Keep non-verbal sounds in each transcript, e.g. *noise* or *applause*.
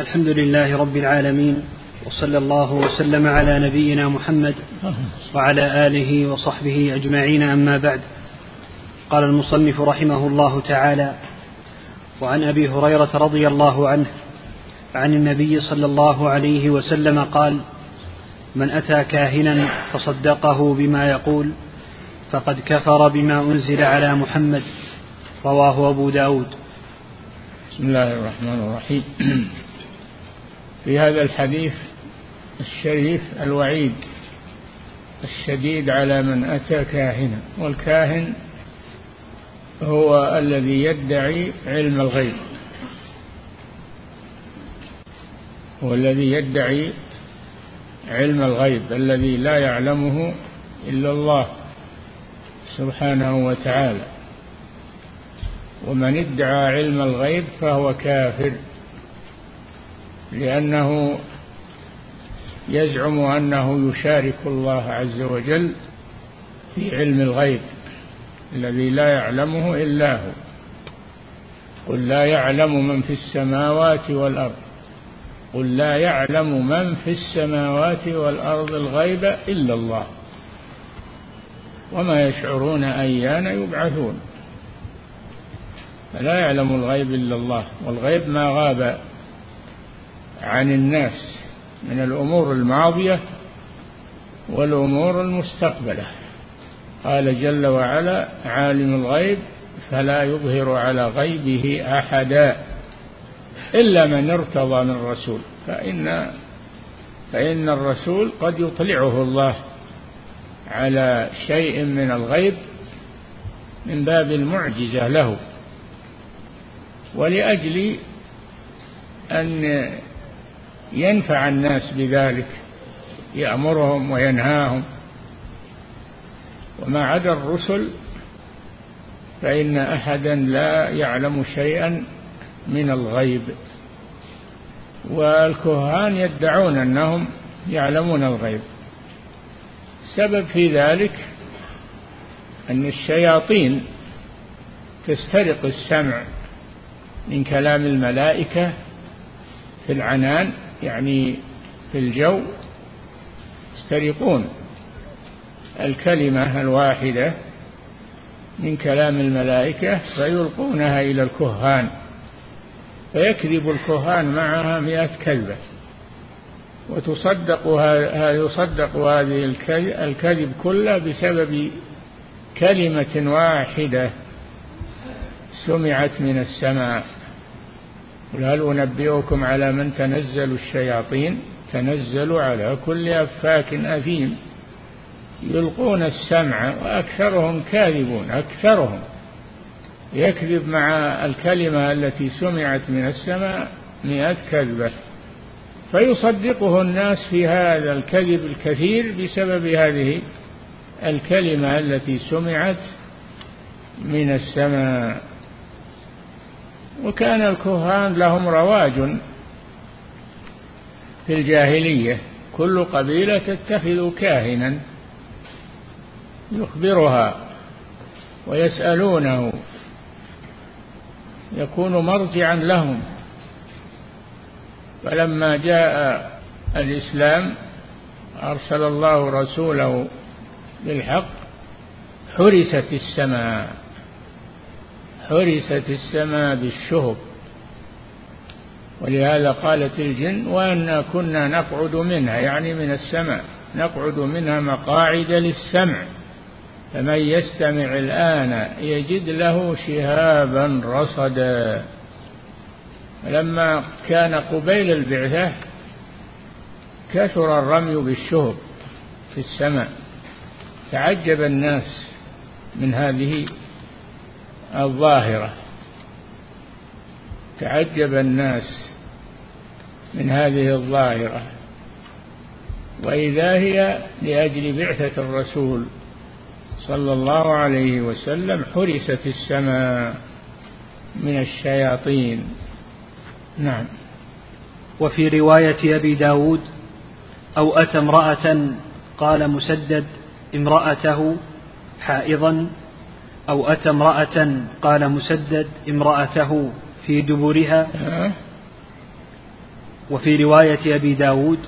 الحمد لله رب العالمين وصلى الله وسلم على نبينا محمد وعلى آله وصحبه أجمعين أما بعد. قال المصنف رحمه الله تعالى وعن أبي هريرة رضي الله عنه عن النبي صلى الله عليه وسلم قال من أتى كاهنا فصدقه بما يقول فقد كفر بما أنزل على محمد. رواه أبو داود. بسم الله الرحمن الرحيم. في هذا الحديث الشريف الوعيد الشديد على من أتى كاهنا والكاهن هو الذي يدعي علم الغيب هو الذي يدعي علم الغيب الذي لا يعلمه إلا الله سبحانه وتعالى ومن ادعى علم الغيب فهو كافر. لأنه يزعم أنه يشارك الله عز وجل في علم الغيب الذي لا يعلمه إلا هو. قل لا يعلم من في السماوات والأرض. قل لا يعلم من في السماوات والأرض الغيب إلا الله. وما يشعرون أيان يبعثون. فلا يعلم الغيب إلا الله. والغيب ما غاب عن الناس من الأمور الماضية والأمور المستقبلة. قال جل وعلا عالم الغيب فلا يظهر على غيبه أحدا إلا من ارتضى من رسول. فإن فإن الرسول قد يطلعه الله على شيء من الغيب من باب المعجزة له. ولأجل أن ينفع الناس بذلك يأمرهم وينهاهم. وما عدا الرسل فإن أحدا لا يعلم شيئا من الغيب. والكهان يدعون أنهم يعلمون الغيب. السبب في ذلك أن الشياطين تسترق السمع من كلام الملائكة في العنان يعني في الجو يسترقون الكلمة الواحدة من كلام الملائكة فيلقونها إلى الكهان فيكذب الكهان معها مئة كذبة وتصدق يصدق هذه الكذب كله بسبب كلمة واحدة سمعت من السماء. قل هل أنبئكم على من تنزل الشياطين؟ تنزل على كل أفاك أثيم. يلقون السمع وأكثرهم كاذبون أكثرهم. يكذب مع الكلمة التي سمعت من السماء مئة كذبة. فيصدقه الناس في هذا الكذب الكثير بسبب هذه الكلمة التي سمعت من السماء. وكان الكهان لهم رواج في الجاهلية. كل قبيلة تتخذ كاهنا يخبرها ويسألونه. يكون مرجعا لهم. فلما جاء الإسلام أرسل الله رسوله بالحق حرست السماء. حرست السماء بالشهب. ولهذا قالت الجن وأنا كنا نقعد منها يعني من السماء نقعد منها مقاعد للسمع. فمن يستمع الآن يجد له شهابا رصدا. لما كان قبيل البعثة كثر الرمي بالشهب في السماء. تعجب الناس من هذه الظاهرة. تعجب الناس من هذه الظاهرة. وإذا هي لأجل بعثة الرسول صلى الله عليه وسلم حرست السماء من الشياطين. نعم. وفي رواية أبي داود أو أتى امرأة قال مسدد امرأته حائضا أو أتى امرأة قال مسدد امرأته في دبرها وفي رواية أبي داود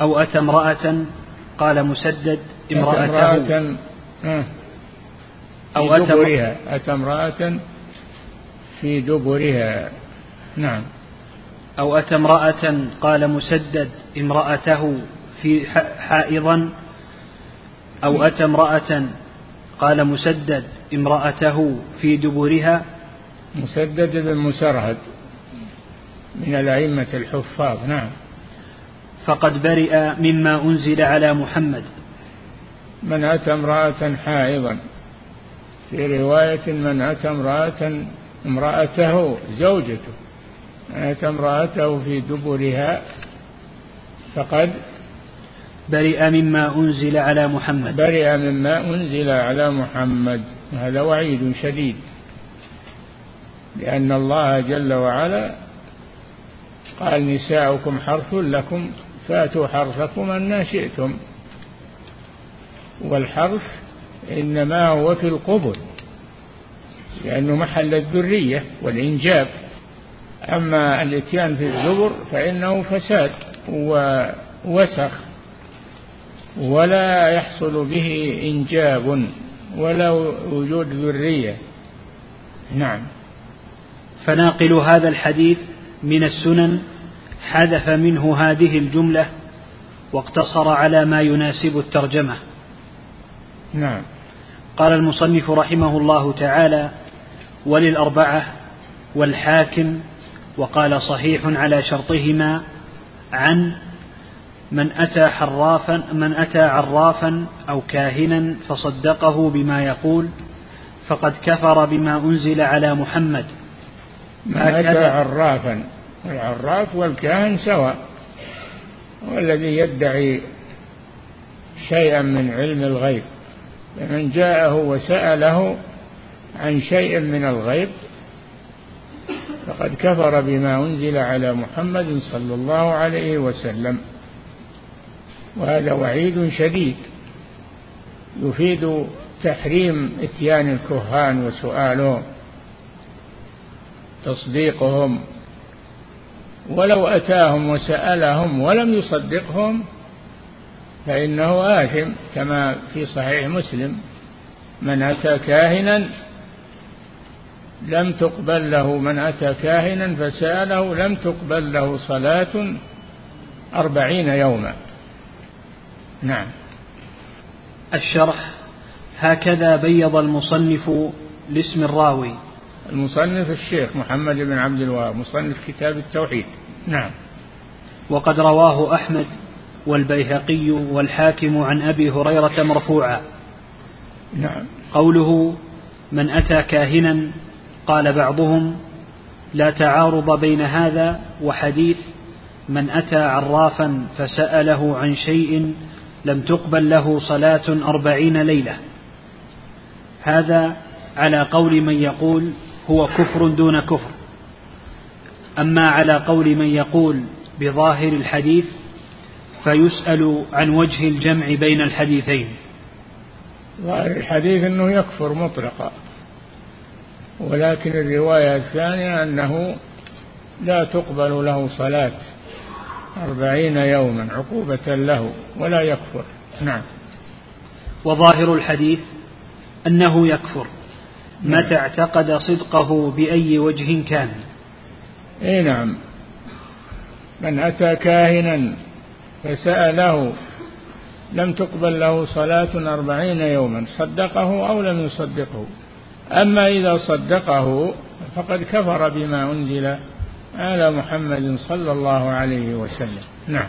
أو أتى امرأة قال مسدد امرأته امرأة أو أتى دبرها. أتى امرأة في دبرها. نعم. أو أتى امرأة قال مسدد امرأته في حائضا أو أتى امرأة قال مسدد امرأته في دبرها. مسدد بن مسرهد من الأئمة الحفاظ نعم. فقد برئ مما أنزل على محمد. من أتى امرأة حائضا. في رواية من أتى امرأة امرأته زوجته. من أتى امرأته في دبرها فقد برئ مما أنزل على محمد. برئ مما أنزل على محمد. هذا وعيد شديد. لأن الله جل وعلا قال نساؤكم حرث لكم فاتوا حرثكم أن شئتم. والحرث إنما هو في القبل لأنه محل الذرية والإنجاب. أما الإتيان في الزبر فإنه فساد ووسخ ولا يحصل به إنجاب ولا وجود ذرية. نعم. فناقل هذا الحديث من السنن حذف منه هذه الجملة واقتصر على ما يناسب الترجمة. نعم. قال المصنف رحمه الله تعالى وللأربعة والحاكم وقال صحيح على شرطهما عن من أتى حرافا من أتى عرافا أو كاهنا فصدقه بما يقول فقد كفر بما أنزل على محمد. من أتى عرافا العراف والكاهن سواء والذي يدعي شيئا من علم الغيب. فمن جاءه وسأله عن شيء من الغيب فقد كفر بما أنزل على محمد صلى الله عليه وسلم. وهذا وعيد شديد يفيد تحريم إتيان الكهان وسؤالهم تصديقهم ولو أتاهم وسألهم ولم يصدقهم فإنه آثم كما في صحيح مسلم من أتى كاهنا لم تقبل له من أتى كاهنا فسأله لم تقبل له صلاة أربعين يوما. نعم. الشرح هكذا بيض المصنف لاسم الراوي. المصنف الشيخ محمد بن عبد الوهاب مصنف كتاب التوحيد. نعم. وقد رواه أحمد والبيهقي والحاكم عن أبي هريرة مرفوعا. نعم. قوله من أتى كاهنا قال بعضهم لا تعارض بين هذا وحديث من أتى عرافا فسأله عن شيء لم تقبل له صلاة أربعين ليلة. هذا على قول من يقول هو كفر دون كفر. أما على قول من يقول بظاهر الحديث فيسأل عن وجه الجمع بين الحديثين. ظاهر الحديث أنه يكفر مطلقا. ولكن الرواية الثانية أنه لا تقبل له صلاة أربعين يوما عقوبة له ولا يكفر. نعم. وظاهر الحديث أنه يكفر متى اعتقد صدقه بأي وجه كان. إي نعم. من أتى كاهنا فسأله لم تقبل له صلاة أربعين يوما صدقه أو لم يصدقه؟ أما إذا صدقه فقد كفر بما أنزل. على محمد صلى الله عليه وسلم. نعم.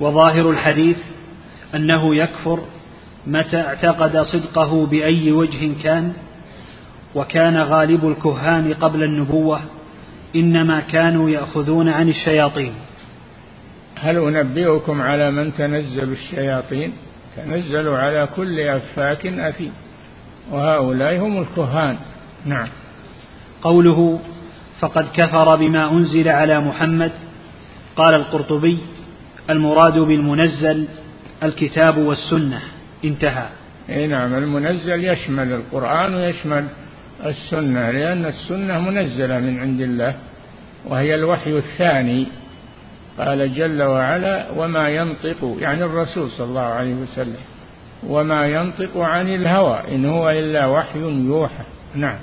وظاهر الحديث أنه يكفر متى اعتقد صدقه بأي وجه كان وكان غالب الكهان قبل النبوة إنما كانوا يأخذون عن الشياطين. هل أنبئكم على من تنزل الشياطين؟ تنزل على كل أفاك أثيم وهؤلاء هم الكهان. نعم. قوله فقد كفر بما أنزل على محمد. قال القرطبي المراد بالمنزل الكتاب والسنة. انتهى. إي نعم المنزل يشمل القرآن ويشمل السنة لأن السنة منزلة من عند الله وهي الوحي الثاني. قال جل وعلا وما ينطق يعني الرسول صلى الله عليه وسلم وما ينطق عن الهوى إن هو إلا وحي يوحى. نعم.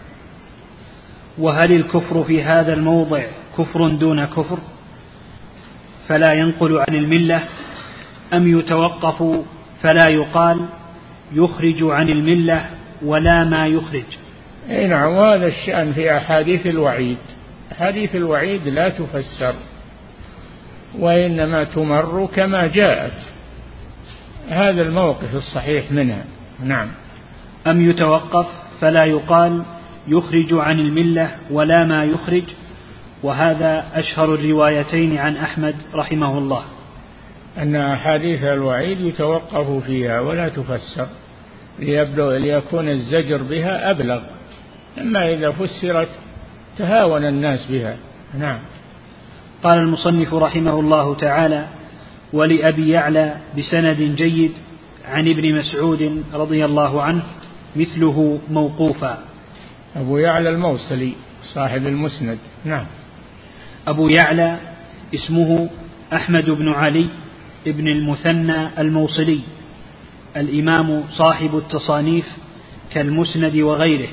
وهل الكفر في هذا الموضع كفر دون كفر؟ فلا ينقل عن الملة. أم يتوقف فلا يقال يخرج عن الملة ولا ما يخرج. إي نعم وهذا الشأن في أحاديث الوعيد. أحاديث الوعيد لا تفسر وإنما تمر كما جاءت. هذا الموقف الصحيح منها. نعم. أم يتوقف فلا يقال يخرج عن الملة ولا ما يخرج وهذا أشهر الروايتين عن أحمد رحمه الله. أن أحاديث الوعيد يتوقف فيها ولا تفسر ليبلغ ليكون الزجر بها أبلغ. أما إذا فسرت تهاون الناس بها. نعم. قال المصنف رحمه الله تعالى ولأبي يعلى بسند جيد عن ابن مسعود رضي الله عنه مثله موقوفا. أبو يعلى الموصلي صاحب المسند. نعم. أبو يعلى اسمه أحمد بن علي بن المثنى الموصلي الإمام صاحب التصانيف كالمسند وغيره.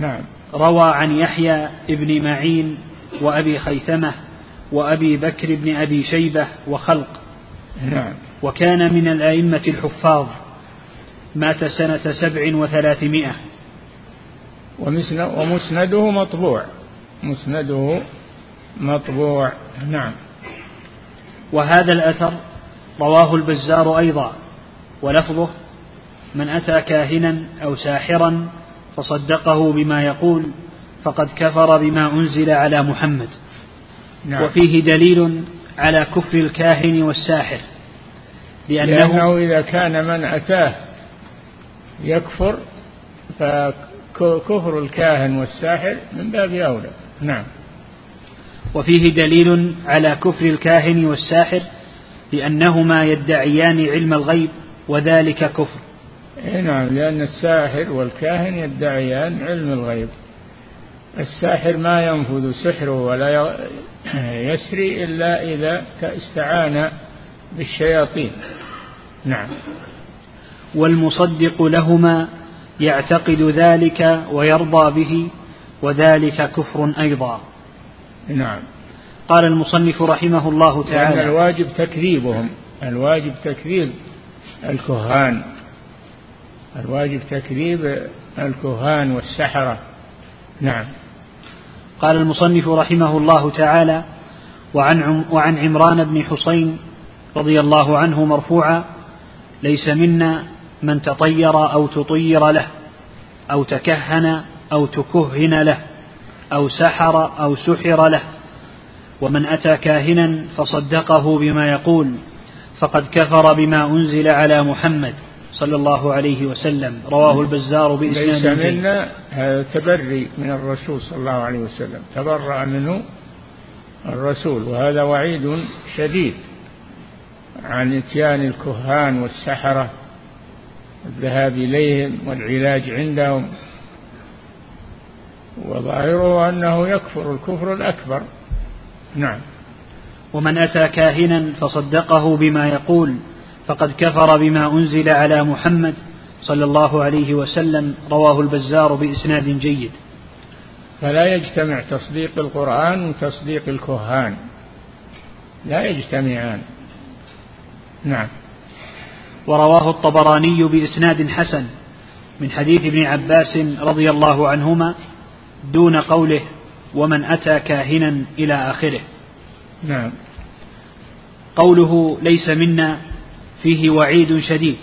نعم. روى عن يحيى بن معين وأبي خيثمة وأبي بكر بن أبي شيبة وخلق. نعم. وكان من الأئمة الحفاظ مات سنة سبع وثلاثمائة. ومسنده مطبوع. مسنده مطبوع. نعم. وهذا الأثر رواه البزار أيضا ولفظه من أتى كاهنا أو ساحرا فصدقه بما يقول فقد كفر بما أنزل على محمد. نعم. وفيه دليل على كفر الكاهن والساحر لأنه, لأنه إذا كان من أتاه يكفر فكفر الكاهن والساحر من باب أولى. نعم. وفيه دليل على كفر الكاهن والساحر لأنهما يدعيان علم الغيب وذلك كفر. نعم لأن الساحر والكاهن يدعيان علم الغيب. الساحر ما ينفذ سحره ولا *clears throat* يسري إلا إذا استعان بالشياطين. نعم. والمصدق لهما يعتقد ذلك ويرضى به وذلك كفر أيضا. نعم. قال المصنف رحمه الله تعالى لأن الواجب تكذيبهم الواجب تكذيب الكهان. الواجب تكذيب الكهان والسحرة. نعم. قال المصنف رحمه الله تعالى وعن وعن عمران بن حسين رضي الله عنه مرفوعا ليس منا من تطير أو تطير له أو تكهن أو تكهن له أو سحر أو سحر له. ومن أتى كاهنا فصدقه بما يقول فقد كفر بما أنزل على محمد صلى الله عليه وسلم. رواه البزار بإسناد ليس منا هذا تبري من الرسول صلى الله عليه وسلم. تبرأ منه الرسول وهذا وعيد شديد عن إتيان الكهان والسحرة. الذهاب إليهم والعلاج عندهم. وظاهره أنه يكفر الكفر الأكبر. نعم. ومن أتى كاهنا فصدقه بما يقول فقد كفر بما أنزل على محمد صلى الله عليه وسلم رواه البزار بإسناد جيد. فلا يجتمع تصديق القرآن وتصديق الكهان. لا يجتمعان. نعم. ورواه الطبراني بإسناد حسن من حديث ابن عباس رضي الله عنهما دون قوله ومن أتى كاهنا إلى آخره. نعم. قوله ليس منا فيه وعيد شديد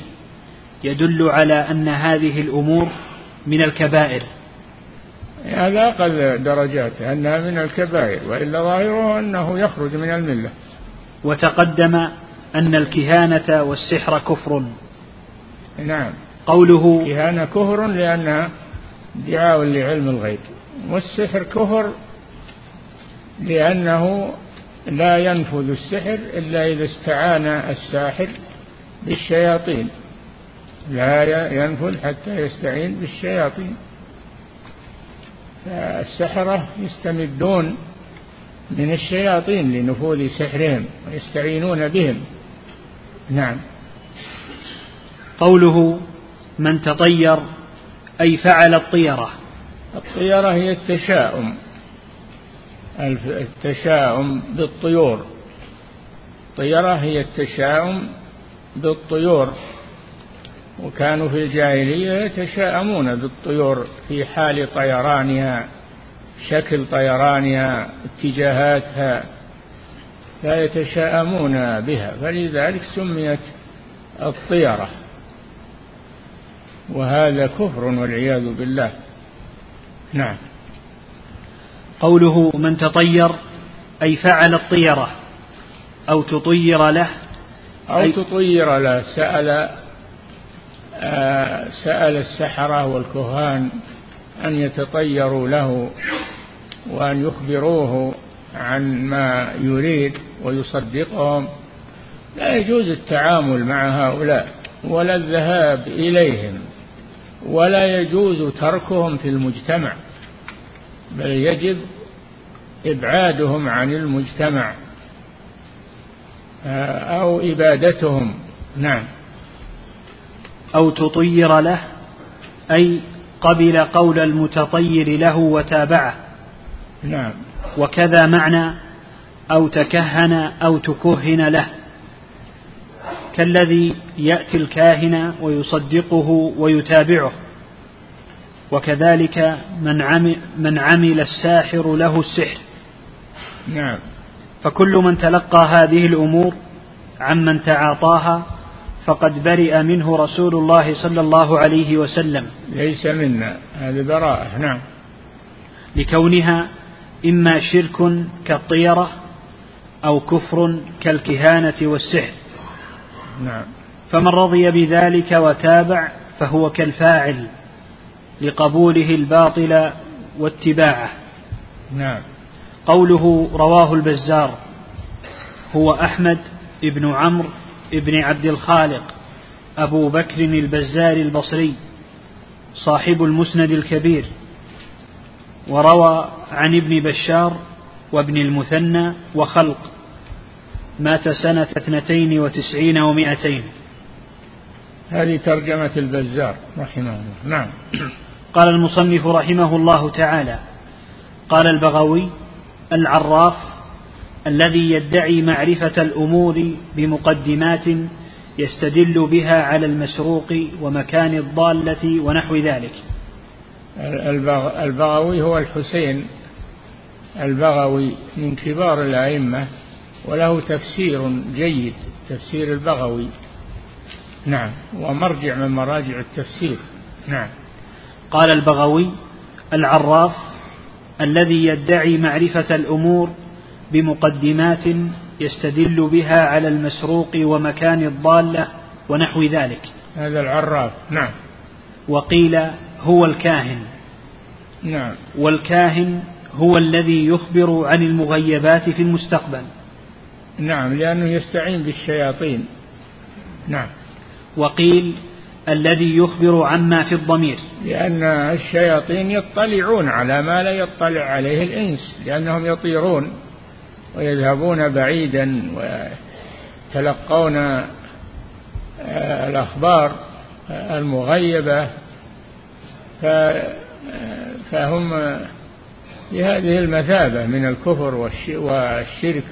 يدل على أن هذه الأمور من الكبائر. هذا أقل درجات أنها من الكبائر وإلا ظاهره أنه يخرج من الملة. وتقدم أن الكهانة والسحر كفر. نعم. قوله كهانة كفر لأنها ادعاء لعلم الغيب والسحر كفر لأنه لا ينفذ السحر إلا إذا استعان الساحر بالشياطين. لا ينفذ حتى يستعين بالشياطين. السحرة يستمدون من الشياطين لنفوذ سحرهم ويستعينون بهم. نعم. قوله من تطير أي فعل الطيرة. الطيرة هي التشاؤم. التشاؤم بالطيور. الطيرة هي التشاؤم بالطيور. وكانوا في الجاهلية يتشاءمون بالطيور في حال طيرانها شكل طيرانها اتجاهاتها. لا يتشاءمون بها فلذلك سميت الطيرة. وهذا كفر والعياذ بالله. نعم. قوله من تطير أي فعل الطيرة أو تطير له أو تطير له. سأل آه، سأل السحرة والكهان أن يتطيروا له وأن يخبروه عن ما يريد ويصدقهم لا يجوز التعامل مع هؤلاء ولا الذهاب إليهم ولا يجوز تركهم في المجتمع بل يجب إبعادهم عن المجتمع آه، أو إبادتهم. نعم. أو تطير له أي قبل قول المتطير له وتابعه. نعم. وكذا معنى أو تكهن أو تكهن له. كالذي يأتي الكاهن ويصدقه ويتابعه. وكذلك من عمل, من عمل الساحر له السحر. نعم. فكل من تلقى هذه الأمور عمن تعاطاها فقد برئ منه رسول الله صلى الله عليه وسلم. ليس منا. هذه براءة. نعم. لكونها إما شرك كالطيرة أو كفر كالكهانة والسحر. نعم. فمن رضي بذلك وتابع فهو كالفاعل لقبوله الباطل واتباعه. نعم. قوله رواه البزار هو أحمد بن عمرو بن عبد الخالق أبو بكر البزار البصري صاحب المسند الكبير. وروى عن ابن بشار وابن المثنى وخلق مات سنة اثنتين وتسعين ومائتين. هذه ترجمة البزار رحمه الله. نعم. قال المصنف رحمه الله تعالى قال البغوي العراف الذي يدعي معرفة الأمور بمقدمات يستدل بها على المسروق ومكان الضالة ونحو ذلك. البغوي هو الحسين. البغوي من كبار الأئمة وله تفسير جيد تفسير البغوي. نعم. ومرجع من مراجع التفسير. نعم. قال البغوي العراف الذي يدعي معرفة الأمور بمقدمات يستدل بها على المسروق ومكان الضالة ونحو ذلك. هذا العراف. نعم. وقيل هو الكاهن. نعم. والكاهن هو الذي يخبر عن المغيبات في المستقبل. نعم لأنه يستعين بالشياطين. نعم. وقيل الذي يخبر عما في الضمير. لأن الشياطين يطلعون على ما لا يطلع عليه الإنس لأنهم يطيرون ويذهبون بعيدا ويتلقون الأخبار المغيبة. فهم بهذه المثابة من الكفر والشرك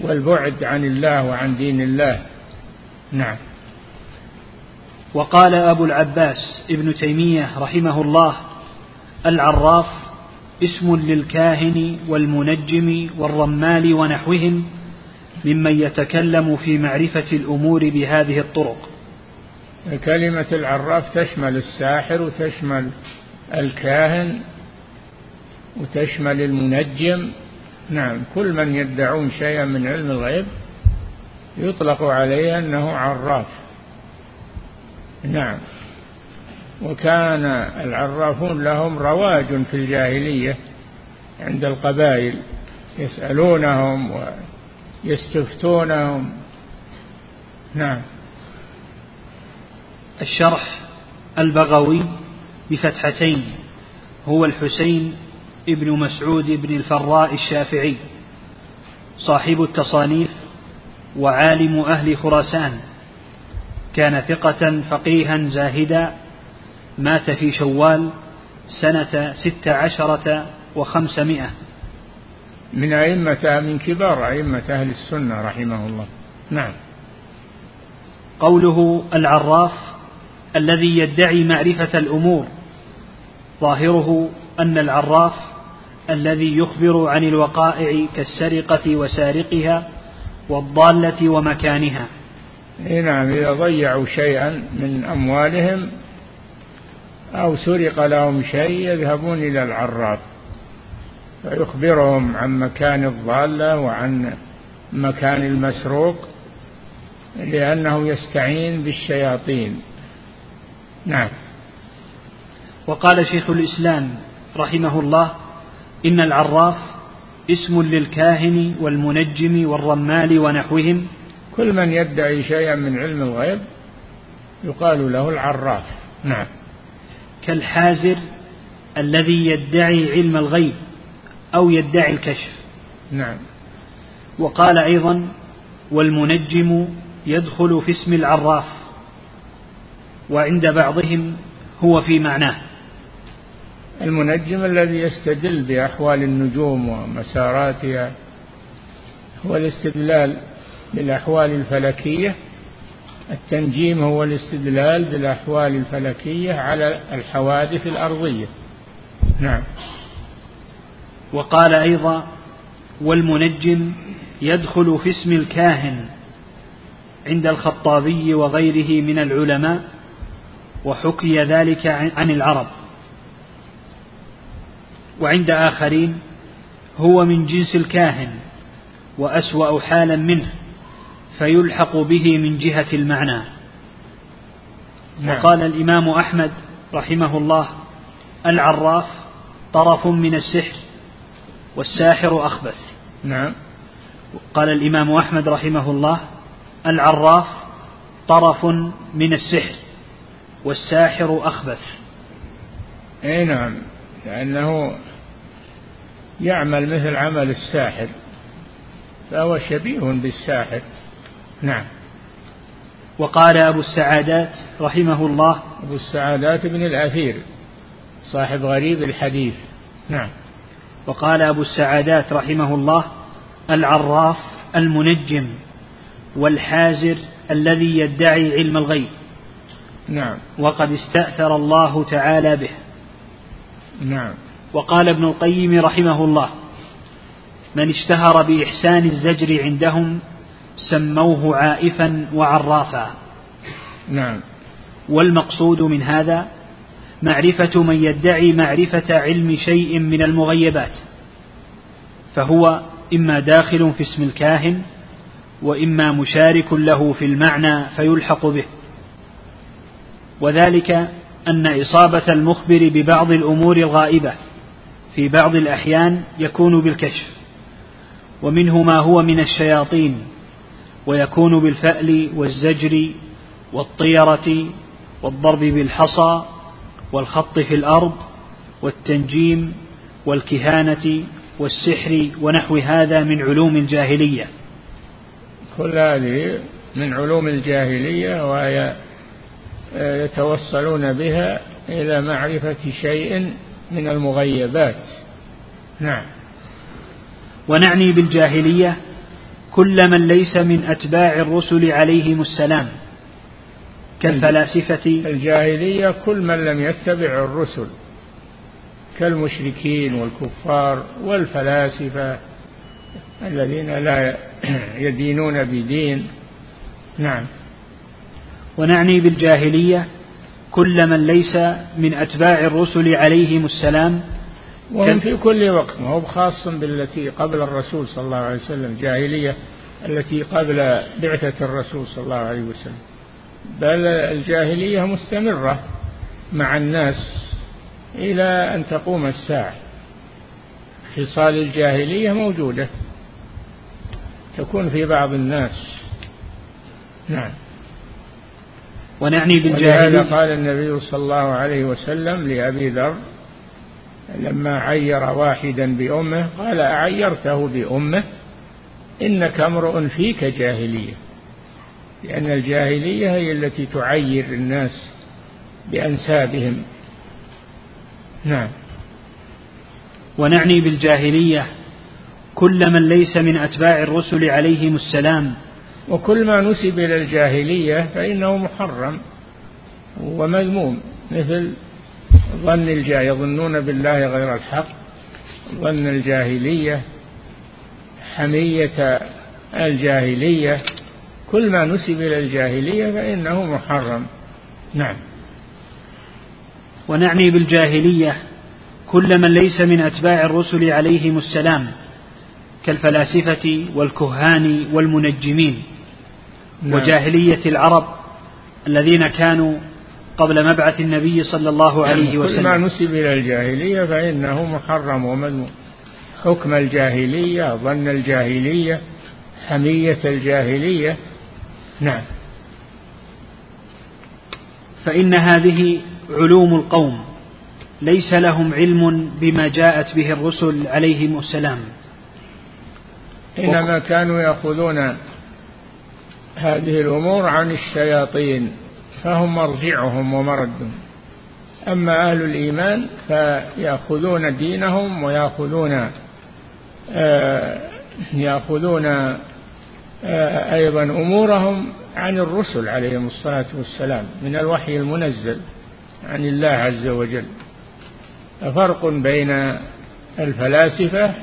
والبعد عن الله وعن دين الله. نعم. وقال أبو العباس ابن تيمية رحمه الله العراف اسم للكاهن والمنجم والرمال ونحوهم ممن يتكلم في معرفة الأمور بهذه الطرق. كلمة العراف تشمل الساحر وتشمل الكاهن وتشمل المنجم. نعم كل من يدعون شيئا من علم الغيب يطلق عليه أنه عراف. نعم وكان العرافون لهم رواج في الجاهلية عند القبائل يسألونهم ويستفتونهم. نعم. الشرح البغوي بفتحتين هو الحسين ابن مسعود بن الفراء الشافعي صاحب التصانيف وعالم أهل خراسان. كان ثقة فقيها زاهدا مات في شوال سنة ست عشرة وخمسمائة. من أئمة من كبار أئمة أهل السنة رحمه الله. نعم. قوله العراف الذي يدعي معرفة الأمور ظاهره أن العراف الذي يخبر عن الوقائع كالسرقة وسارقها والضالة ومكانها. نعم إذا ضيعوا شيئا من أموالهم أو سرق لهم شيء يذهبون إلى العراف فيخبرهم عن مكان الضالة وعن مكان المسروق لأنه يستعين بالشياطين. نعم. وقال شيخ الإسلام رحمه الله إن العراف اسم للكاهن والمنجم والرمال ونحوهم. كل من يدعي شيئا من علم الغيب يقال له العراف. نعم. كالحازر الذي يدعي علم الغيب أو يدعي الكشف. نعم. وقال أيضا والمنجم يدخل في اسم العراف. وعند بعضهم هو في معناه. المنجم الذي يستدل بأحوال النجوم ومساراتها هو الاستدلال بالأحوال الفلكية. التنجيم هو الاستدلال بالأحوال الفلكية على الحوادث الأرضية. نعم. وقال أيضا والمنجم يدخل في اسم الكاهن عند الخطابي وغيره من العلماء وحكي ذلك عن العرب. وعند آخرين هو من جنس الكاهن وأسوأ حالا منه فيلحق به من جهة المعنى. نعم. وقال الإمام أحمد رحمه الله العراف طرف من السحر والساحر أخبث. نعم. قال الإمام أحمد رحمه الله العراف طرف من السحر والساحر أخبث. أي نعم لأنه يعمل مثل عمل الساحر فهو شبيه بالساحر. نعم. وقال أبو السعادات رحمه الله أبو السعادات بن الأثير صاحب غريب الحديث. نعم. وقال أبو السعادات رحمه الله العراف المنجم والحازر الذي يدعي علم الغيب. نعم. وقد استأثر الله تعالى به. نعم. وقال ابن القيم رحمه الله من اشتهر بإحسان الزجر عندهم سموه عائفا وعرافا. نعم. والمقصود من هذا معرفة من يدعي معرفة علم شيء من المغيبات فهو إما داخل في اسم الكاهن وإما مشارك له في المعنى فيلحق به. وذلك أن إصابة المخبر ببعض الأمور الغائبة في بعض الأحيان يكون بالكشف ومنه ما هو من الشياطين ويكون بالفأل والزجر والطيرة والضرب بالحصى والخط في الأرض والتنجيم والكهانة والسحر ونحو هذا من علوم الجاهلية. كل هذه من علوم الجاهلية وهي يتوصلون بها إلى معرفة شيء من المغيبات. نعم. ونعني بالجاهلية كل من ليس من أتباع الرسل عليهم السلام كالفلاسفة. الجاهلية كل من لم يتبع الرسل كالمشركين والكفار والفلاسفة الذين لا *clears throat* يدينون بدين. نعم. ونعني بالجاهلية كل من ليس من أتباع الرسل عليهم السلام. وهم في كل وقت ما هو خاص بالتي قبل الرسول صلى الله عليه وسلم جاهلية التي قبل بعثة الرسول صلى الله عليه وسلم. بل الجاهلية مستمرة مع الناس إلى أن تقوم الساعة. خصال الجاهلية موجودة تكون في بعض الناس. نعم. ونعني بالجاهلية. قال النبي صلى الله عليه وسلم لأبي ذر لما عير واحدا بأمه قال أعيرته بأمه إنك امرؤ فيك جاهلية. لأن الجاهلية هي التي تعير الناس بأنسابهم. نعم. ونعني بالجاهلية كل من ليس من أتباع الرسل عليهم السلام وكل ما نسب إلى الجاهلية فإنه محرم ومذموم مثل ظن الجاهل يظنون بالله غير الحق ظن الجاهلية حمية الجاهلية. كل ما نسب إلى الجاهلية فإنه محرم. نعم. ونعني بالجاهلية كل من ليس من أتباع الرسل عليهم السلام كالفلاسفة والكهان والمنجمين. نعم. وجاهلية العرب الذين كانوا قبل مبعث النبي صلى الله عليه وسلم كل ما نسب إلى الجاهلية فإنه محرم ومذموم حكم الجاهلية ظن الجاهلية حمية الجاهلية. نعم. فإن هذه علوم القوم ليس لهم علم بما جاءت به الرسل عليهم السلام. إنما كانوا يأخذون هذه الأمور عن الشياطين فهم مرجعهم ومردهم. أما أهل الإيمان فيأخذون دينهم ويأخذون آه يأخذون آه أيضا أمورهم عن الرسل عليهم الصلاة والسلام من الوحي المنزل عن الله عز وجل. فرق بين الفلاسفة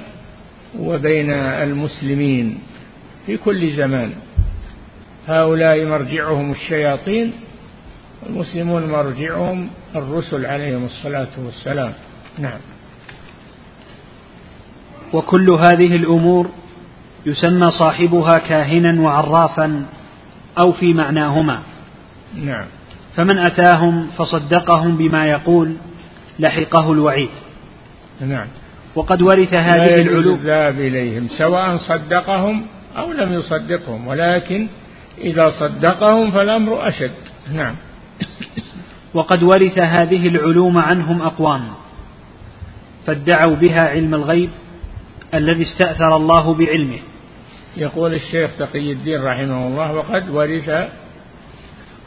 وبين المسلمين في كل زمان. هؤلاء مرجعهم الشياطين والمسلمون مرجعهم الرسل عليهم الصلاة والسلام. نعم. وكل هذه الأمور يسمى صاحبها كاهنا وعرافا أو في معناهما. نعم. فمن أتاهم فصدقهم بما يقول لحقه الوعيد. نعم. وقد ورث هذه العلوم الذهاب إليهم سواء صدقهم أو لم يصدقهم ولكن إذا صدقهم فالأمر أشد. نعم. وقد ورث هذه العلوم عنهم أقوام فادعوا بها علم الغيب الذي استأثر الله بعلمه. يقول الشيخ تقي الدين رحمه الله وقد ورث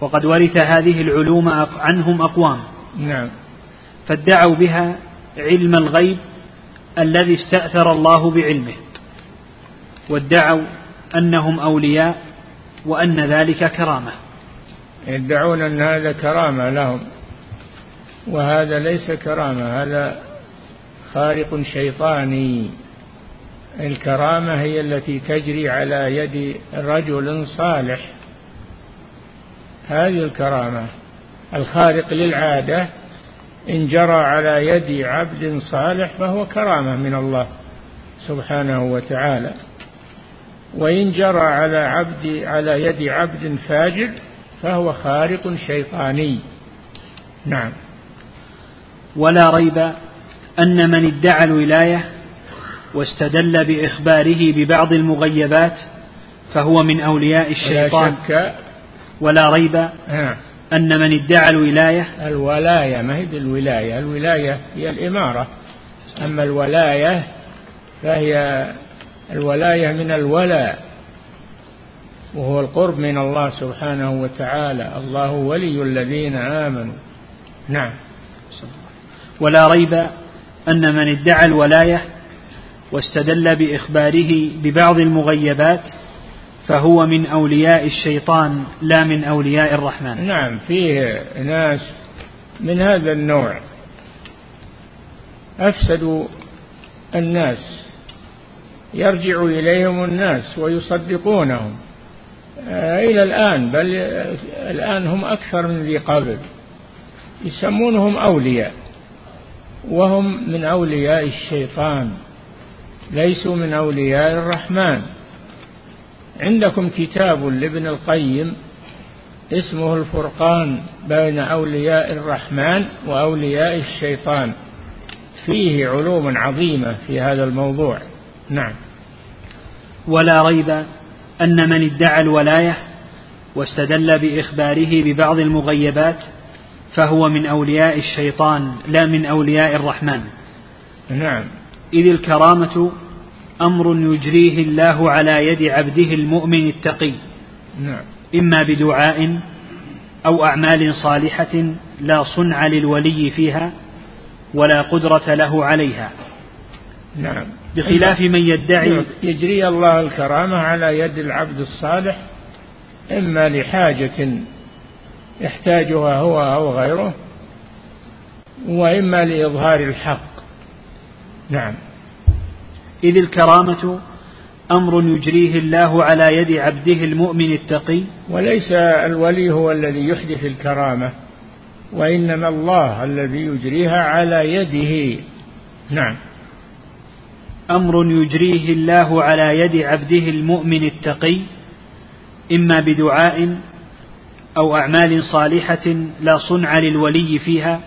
وقد ورث هذه العلوم عنهم أقوام. نعم. فادعوا بها علم الغيب الذي استأثر الله بعلمه وادعوا أنهم أولياء وأن ذلك كرامة. يدعون أن هذا كرامة لهم وهذا ليس كرامة هذا خارق شيطاني. الكرامة هي التي تجري على يد رجل صالح. هذه الكرامة. الخارق للعادة إن جرى على يد عبد صالح فهو كرامة من الله سبحانه وتعالى. وإن جرى على عبد على يد عبد فاجر فهو خارق شيطاني. نعم. ولا ريب أن من ادعى الولاية واستدل بإخباره ببعض المغيبات فهو من أولياء الشيطان. ولا شك. ولا ريب أن من ادعى الولاية الولاية ما هي الولاية؟ الولاية هي الإمارة. أما الولاية فهي الولاية من الولاء وهو القرب من الله سبحانه وتعالى. الله ولي الذين آمنوا. نعم. ولا ريب أن من ادعى الولاية واستدل بإخباره ببعض المغيبات فهو من أولياء الشيطان لا من أولياء الرحمن. نعم فيه ناس من هذا النوع. أفسدوا الناس. يرجع إليهم الناس ويصدقونهم. آه، إلى الآن بل الآن هم أكثر من ذي قبل. يسمونهم أولياء وهم من أولياء الشيطان ليسوا من أولياء الرحمن. عندكم كتاب لابن القيم اسمه الفرقان بين أولياء الرحمن وأولياء الشيطان. فيه علوم عظيمة في هذا الموضوع. نعم. ولا ريب أن من ادعى الولاية واستدل بإخباره ببعض المغيبات فهو من أولياء الشيطان لا من أولياء الرحمن. نعم. إذ الكرامة أمر يجريه الله على يد عبده المؤمن التقي. نعم. إما بدعاء أو أعمال صالحة لا صنع للولي فيها ولا قدرة له عليها. نعم. بخلاف من يدعي. يجري الله الكرامة على يد العبد الصالح إما لحاجة يحتاجها هو أو غيره وإما لإظهار الحق. نعم. إذ الكرامة أمر يجريه الله على يد عبده المؤمن التقي. وليس الولي هو الذي يحدث الكرامة وإنما الله الذي يجريها على يده. نعم. أمر يجريه الله على يد عبده المؤمن التقي إما بدعاء أو أعمال صالحة لا صنع للولي فيها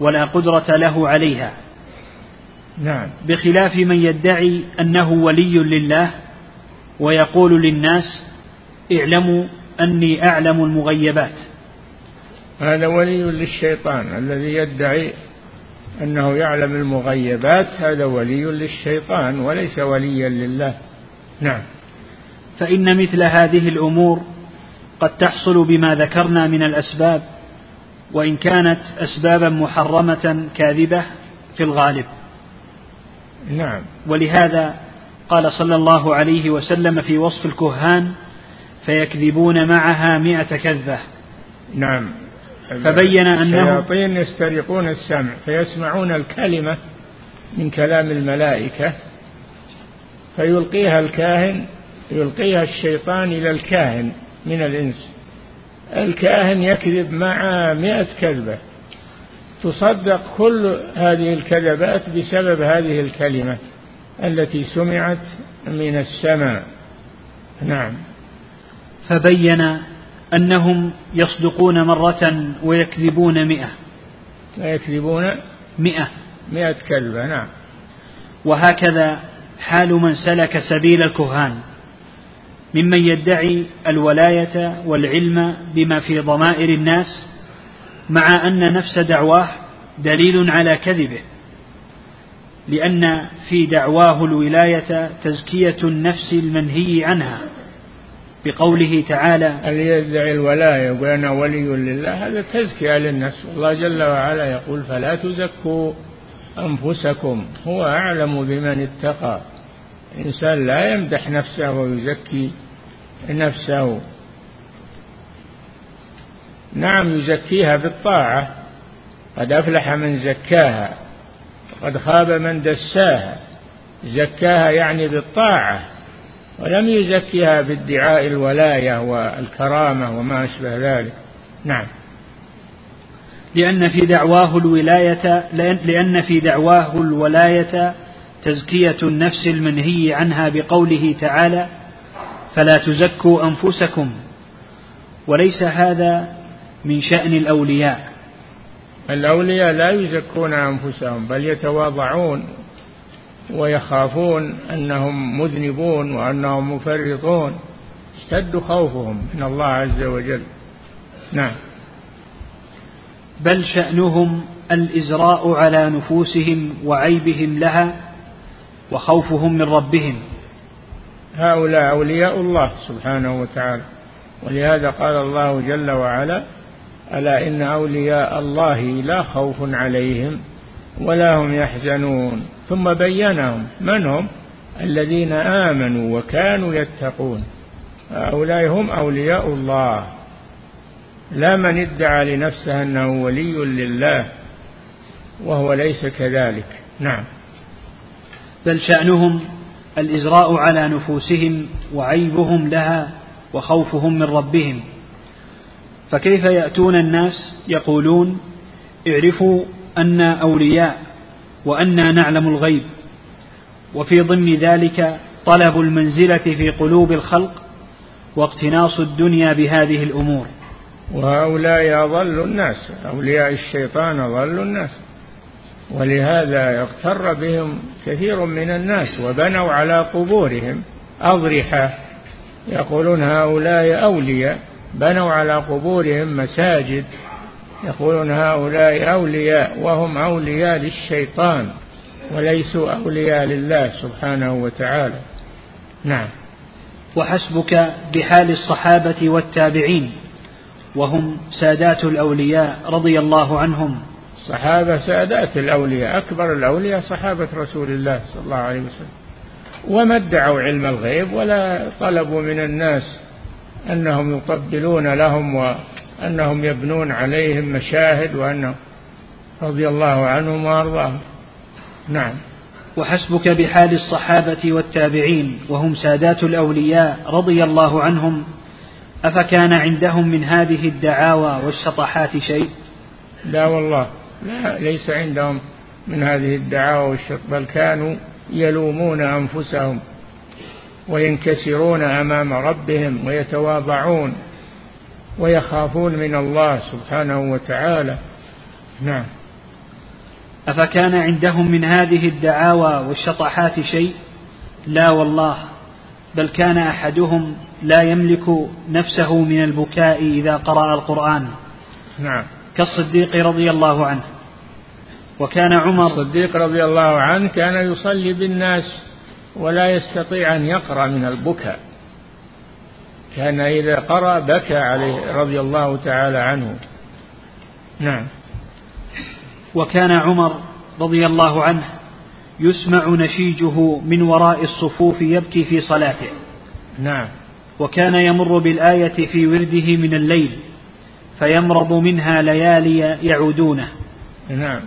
ولا قدرة له عليها. نعم. بخلاف من يدعي أنه ولي لله ويقول للناس اعلموا أني أعلم المغيبات. هذا ولي للشيطان الذي يدعي أنه يعلم المغيبات هذا ولي للشيطان وليس وليا لله. نعم. فإن مثل هذه الأمور قد تحصل بما ذكرنا من الأسباب وإن كانت أسبابا محرمة كاذبة في الغالب. نعم. ولهذا قال صلى الله عليه وسلم في وصف الكهان فيكذبون معها مئة كذبة. نعم. فبين أنه الشياطين يسترقون السمع فيسمعون الكلمة من كلام الملائكة فيلقيها الكاهن يلقيها الشيطان إلى الكاهن من الإنس. الكاهن يكذب مع مئة كذبة. تصدق كل هذه الكذبات بسبب هذه الكلمة التي سمعت من السماء. نعم. فبين أنهم يصدقون مرة ويكذبون مئة. ويكذبون مئة. مئة كذبة نعم. وهكذا حال من سلك سبيل الكهان ممن يدعي الولاية والعلم بما في ضمائر الناس مع أن نفس دعواه دليل على كذبه لأن في دعواه الولاية تزكية النفس المنهي عنها. بقوله تعالى اللي يدعي الولاية يقول أنا ولي لله؟ هذا تزكية للنفس. الله جل وعلا يقول فلا تزكوا أنفسكم. هو أعلم بمن اتقى. الإنسان لا يمدح نفسه ويزكي نفسه. نعم يزكيها بالطاعة. قد أفلح من زكاها. وقد خاب من دساها. زكاها يعني بالطاعة. ولم يزكيها بادعاء الولاية والكرامة وما أشبه ذلك. نعم. لأن في دعواه الولاية لأن في دعواه الولاية تزكية النفس المنهي عنها بقوله تعالى فلا تزكوا أنفسكم وليس هذا من شأن الأولياء. الأولياء لا يزكون أنفسهم بل يتواضعون. ويخافون أنهم مذنبون وأنهم مفرطون. اشتد خوفهم من الله عز وجل. نعم. بل شأنهم الإزراء على نفوسهم وعيبهم لها وخوفهم من ربهم. هؤلاء أولياء الله سبحانه وتعالى. ولهذا قال الله جل وعلا ألا إن أولياء الله لا خوف عليهم ولا هم يحزنون. ثم بينهم من هم؟ الذين آمنوا وكانوا يتقون. هؤلاء هم أولياء الله. لا من ادعى لنفسه أنه ولي لله وهو ليس كذلك. نعم. بل شأنهم الإزراء على نفوسهم وعيبهم لها وخوفهم من ربهم. فكيف يأتون الناس يقولون اعرفوا أنا أولياء وأنا نعلم الغيب. وفي ضمن ذلك طلب المنزلة في قلوب الخلق واقتناص الدنيا بهذه الأمور. وهؤلاء أضل الناس أولياء الشيطان أضل الناس. ولهذا يغتر بهم كثير من الناس وبنوا على قبورهم أضرحة. يقولون هؤلاء أولياء بنوا على قبورهم مساجد. يقولون هؤلاء أولياء وهم أولياء للشيطان وليسوا أولياء لله سبحانه وتعالى. نعم. وحسبك بحال الصحابة والتابعين وهم سادات الأولياء رضي الله عنهم. الصحابة سادات الأولياء أكبر الأولياء صحابة رسول الله صلى الله عليه وسلم. وما ادعوا علم الغيب ولا طلبوا من الناس أنهم يطبلون لهم وأنهم يبنون عليهم مشاهد وأنهم رضي الله عنهم وأرضاهم. نعم. وحسبك بحال الصحابة والتابعين وهم سادات الأولياء رضي الله عنهم أفكان عندهم من هذه الدعاوى والشطحات شيء؟ لا والله لا ليس عندهم من هذه الدعاوى والشط بل كانوا يلومون أنفسهم وينكسرون أمام ربهم ويتواضعون. ويخافون من الله سبحانه وتعالى. نعم. أفكان عندهم من هذه الدعاوى والشطحات شيء؟ لا والله. بل كان أحدهم لا يملك نفسه من البكاء إذا قرأ القرآن. نعم. كالصديق رضي الله عنه. وكان عمر الصديق رضي الله عنه كان يصلي بالناس ولا يستطيع أن يقرأ من البكاء. كان إذا قرأ بكى عليه رضي الله تعالى عنه. نعم. وكان عمر رضي الله عنه يسمع نشيجه من وراء الصفوف يبكي في صلاته. نعم. وكان يمر بالآية في ورده من الليل فيمرض منها ليالي يعودونه. نعم.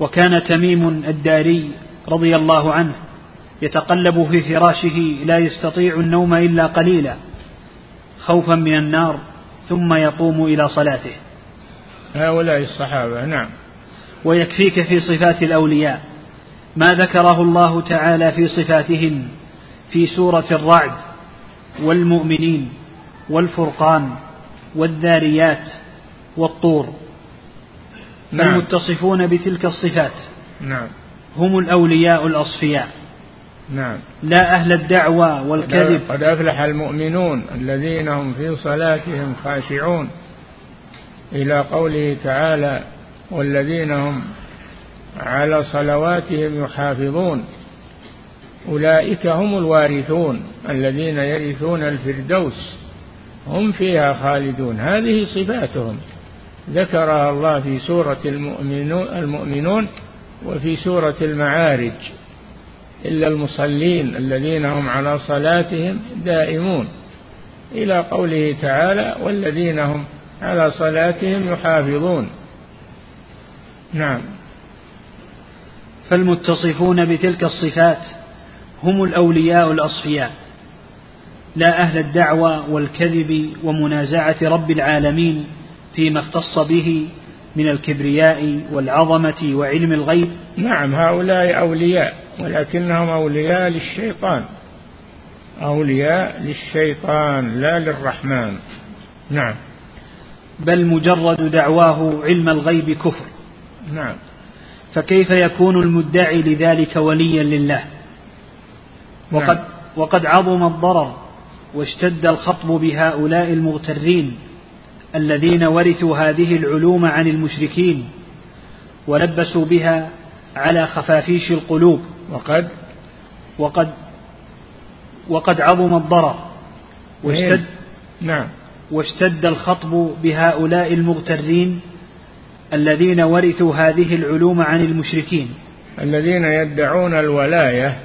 وكان تميم الداري رضي الله عنه يتقلب في فراشه لا يستطيع النوم إلا قليلا. خوفا من النار ثم يقوم إلى صلاته. هؤلاء الصحابة نعم. ويكفيك في صفات الأولياء. ما ذكره الله تعالى في صفاتهم في سورة الرعد والمؤمنين والفرقان والذاريات والطور. نعم. المتصفون بتلك الصفات. نعم. هم الأولياء الأصفياء. نعم. لا أهل الدعوى والكذب. قد أفلح المؤمنون الذين هم في صلاتهم خاشعون. إلى قوله تعالى والذين هم على صلواتهم يحافظون. أولئك هم الوارثون الذين يرثون الفردوس. هم فيها خالدون. هذه صفاتهم. ذكرها الله في سورة المؤمنون وفي سورة المعارج. إلا المصلين الذين هم على صلاتهم دائمون. إلى قوله تعالى والذين هم على صلاتهم يحافظون نعم. فالمتصفون بتلك الصفات هم الأولياء الأصفياء. لا أهل الدعوى والكذب ومنازعة رب العالمين فيما اختص به من الكبرياء والعظمة وعلم الغيب. نعم هؤلاء أولياء. ولكنهم أولياء للشيطان. أولياء للشيطان لا للرحمن. نعم. بل مجرد دعواه علم الغيب كفر. نعم. فكيف يكون المدعي لذلك وليا لله؟ وقد نعم. وقد عظم الضرر واشتد الخطب بهؤلاء المغترين الذين ورثوا هذه العلوم عن المشركين ولبسوا بها على خفافيش القلوب. وقد وقد وقد عظم الضرر واشتد نعم. واشتد الخطب بهؤلاء المغترين الذين ورثوا هذه العلوم عن المشركين. الذين يدعون الولاية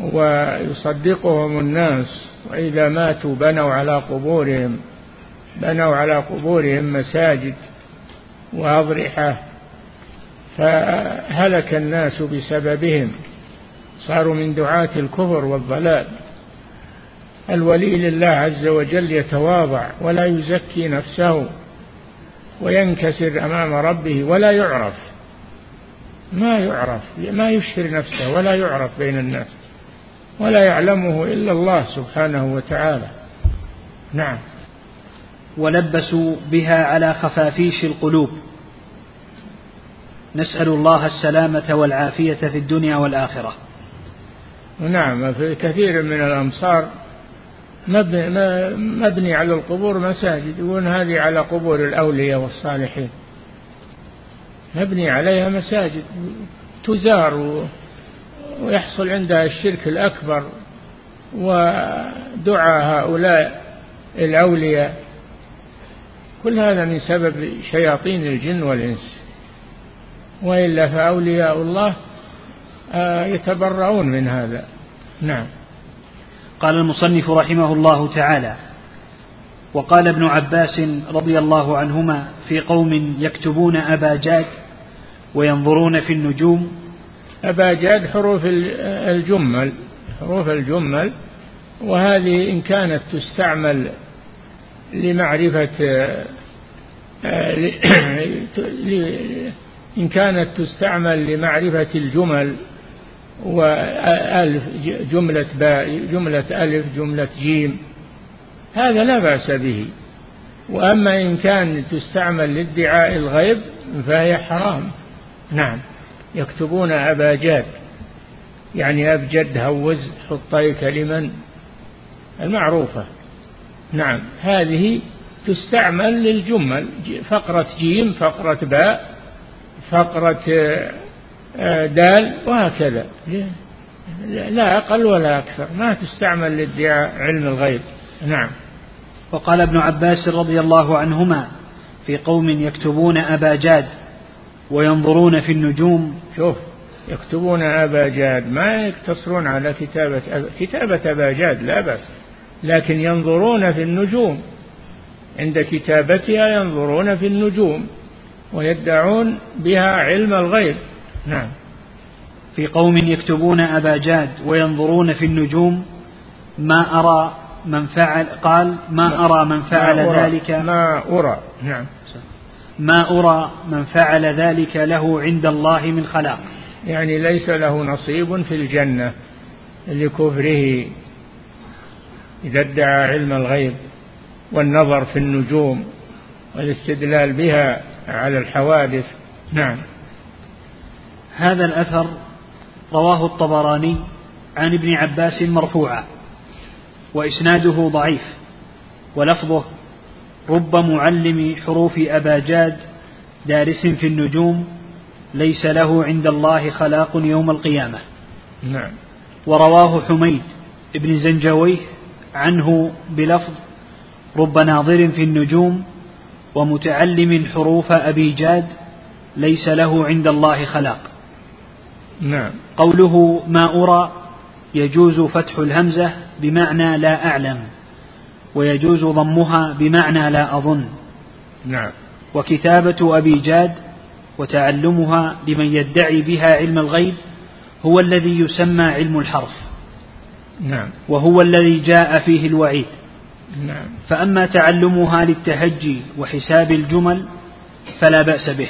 ويصدقهم الناس واذا ماتوا بنوا على قبورهم بنوا على قبورهم مساجد وأضرحة فهلك الناس بسببهم صاروا من دعاة الكفر والضلال. الولي لله عز وجل يتواضع ولا يزكي نفسه وينكسر أمام ربه ولا يعرف. ما يعرف ما يشهر نفسه ولا يعرف بين الناس ولا يعلمه إلا الله سبحانه وتعالى. نعم. ولبسوا بها على خفافيش القلوب. نسأل الله السلامة والعافية في الدنيا والآخرة. نعم في كثير من الأمصار مبني على القبور مساجد يقولون هذه على قبور الأولياء والصالحين. مبني عليها مساجد تزار ويحصل عندها الشرك الأكبر ودعاء هؤلاء الأولياء. كل هذا من سبب شياطين الجن والإنس. وإلا فأولياء الله آه، يتبرؤون من هذا. نعم. قال المصنف رحمه الله تعالى وقال ابن عباس رضي الله عنهما في قوم يكتبون أبا جاد وينظرون في النجوم. أبا جاد حروف الجمل حروف الجمل وهذه إن كانت تستعمل لمعرفة آه، *coughs* إن كانت تستعمل لمعرفة الجمل وألف جملة باء جملة ألف جملة جيم هذا لا بأس به. وأما إن كان تستعمل لادعاء الغيب فهي حرام. نعم. يكتبون أباجاد يعني أبجد هوز حطي كلمة المعروفة. نعم. هذه تستعمل للجمل. فقرة جيم فقرة باء فقرة آه، دال وهكذا. لا أقل ولا أكثر. ما تستعمل لادعاء علم الغيب. نعم. وقال ابن عباس رضي الله عنهما في قوم يكتبون أبا جاد وينظرون في النجوم. شوف يكتبون أبا جاد. ما يقتصرون على كتابة كتابة أبا جاد لا بأس. لكن ينظرون في النجوم. عند كتابتها ينظرون في النجوم. ويدعون بها علم الغيب. نعم. في قوم يكتبون أبا جاد وينظرون في النجوم ما أرى من فعل قال ما أرى من فعل ما ذلك. ما أرى. نعم. ما أرى من فعل ذلك له عند الله من خلاق. يعني ليس له نصيب في الجنة لكفره. إذا ادعى علم الغيب والنظر في النجوم والاستدلال بها على الحوادث. نعم. هذا الأثر رواه الطبراني عن ابن عباس مرفوعا وإسناده ضعيف ولفظه رب معلم حروف أباجاد دارس في النجوم ليس له عند الله خلاق يوم القيامة. نعم. ورواه حميد بن زنجويه عنه بلفظ رب ناظر في النجوم ومتعلم حروف أبي جاد ليس له عند الله خلاق. نعم. قوله ما أرى يجوز فتح الهمزة بمعنى لا أعلم ويجوز ضمها بمعنى لا أظن. نعم. وكتابة أبي جاد وتعلمها لمن يدعي بها علم الغيب هو الذي يسمى علم الحرف. نعم. وهو الذي جاء فيه الوعيد. نعم. فأما تعلمها للتهجي وحساب الجمل فلا بأس به.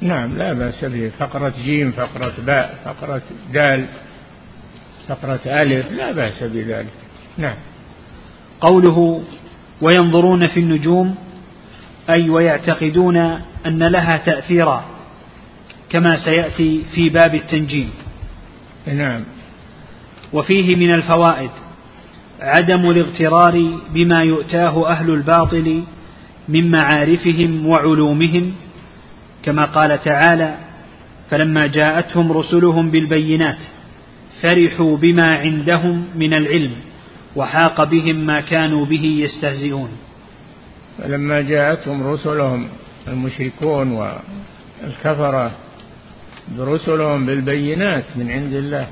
نعم لا بأس به. فقرة جيم فقرة باء فقرة دال فقرة ألف لا بأس بذلك. نعم. قوله وينظرون في النجوم أي ويعتقدون أن لها تأثيرا كما سيأتي في باب التنجيم. نعم. وفيه من الفوائد عدم الاغترار بما يؤتاه أهل الباطل من معارفهم وعلومهم كما قال تعالى فلما جاءتهم رسلهم بالبينات فرحوا بما عندهم من العلم وحاق بهم ما كانوا به يستهزئون. فلما جاءتهم رسلهم المشركون والكفرة برسلهم بالبينات من عند الله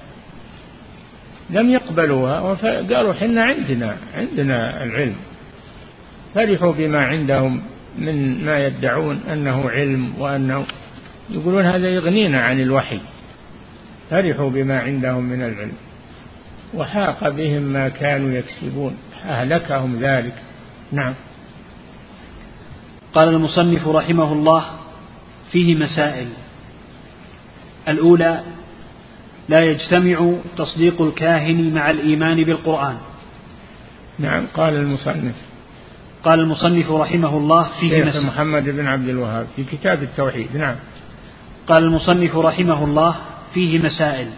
لم يقبلوها وقالوا حنا عندنا عندنا العلم. فرحوا بما عندهم من ما يدعون أنه علم وأنه يقولون هذا يغنينا عن الوحي. فرحوا بما عندهم من العلم. وحاق بهم ما كانوا يكسبون. أهلكهم ذلك. نعم. قال المصنف رحمه الله فيه مسائل. الأولى لا يجتمع تصديق الكاهن مع الإيمان بالقرآن. نعم قال المصنف. قال المصنف رحمه الله فيه مسائل محمد بن عبد الوهاب في كتاب التوحيد. نعم. قال المصنف رحمه الله فيه مسائل.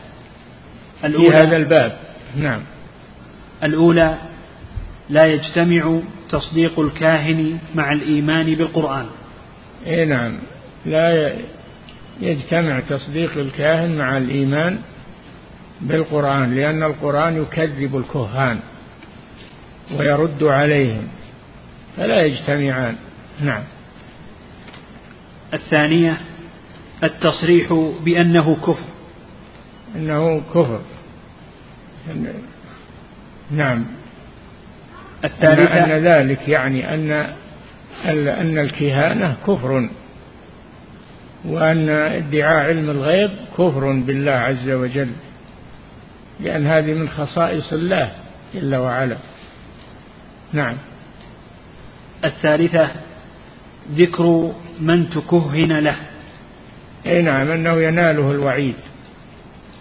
الأولى في هذا الباب. نعم. الأولى لا يجتمع تصديق الكاهن مع الإيمان بالقرآن. إيه نعم. لا يجتمع تصديق الكاهن مع الإيمان بالقرآن لأن القرآن يكذب الكهان ويرد عليهم فلا يجتمعان. نعم. الثانية التصريح بأنه كفر. أنه كفر. نعم. الثالثة أن ذلك يعني أن أن الكهانة كفر وأن ادعاء علم الغيب كفر بالله عز وجل. لأن هذه من خصائص الله جل وعلا. نعم. الثالثة ذكر من تكهن له. أي نعم أنه يناله الوعيد.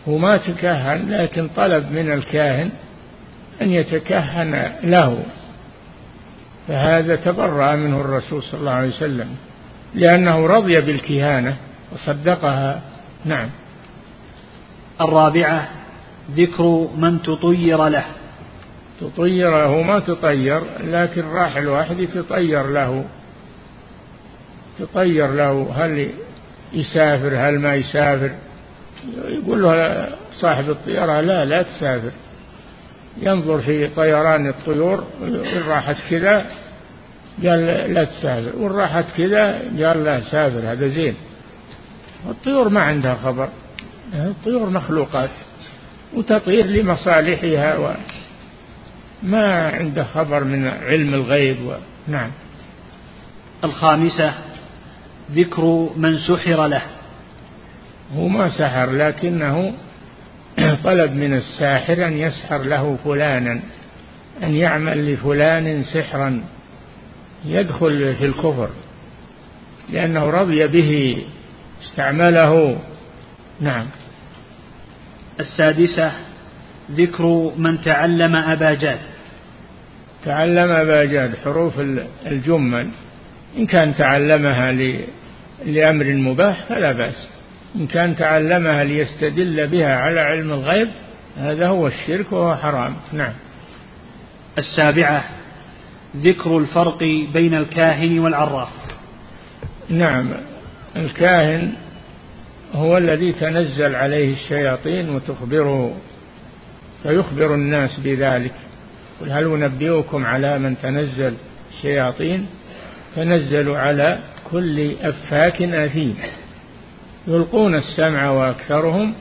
هو ما تكهن لكن طلب من الكاهن أن يتكهن له. فهذا تبرأ منه الرسول صلى الله عليه وسلم لأنه رضي بالكهانة وصدقها. نعم. الرابعة ذكر من تطير له. تطيره ما تطير لكن راح الواحد يتطير له. تطير له هل يسافر هل ما يسافر؟ يقول له صاحب الطيارة لا لا تسافر. ينظر في طيران الطيور إن راحت كذا قال لا تسافر وإن راحت كذا قال لا سافر هذا زين. الطيور ما عندها خبر الطيور مخلوقات. وتطير لمصالحها و ما عنده خبر من علم الغيب و... نعم. الخامسة ذكر من سحر له. هو ما سحر لكنه *clears throat* طلب من الساحر أن يسحر له فلانا أن يعمل لفلان سحرا يدخل في الكفر لأنه رضي به استعمله. نعم. السادسة ذكر من تعلم أباجاد تعلم أباجاد حروف الجمل. إن كان تعلمها لأمر مباح فلا بأس. إن كان تعلمها ليستدل بها على علم الغيب هذا هو الشرك وهو حرام. نعم. السابعة ذكر الفرق بين الكاهن والعراف. نعم. الكاهن هو الذي تنزل عليه الشياطين وتخبره فيخبر الناس بذلك. قل هل أنبئكم على من تنزل الشياطين تنزل على كل أفاك أثيم. يلقون السمع وأكثرهم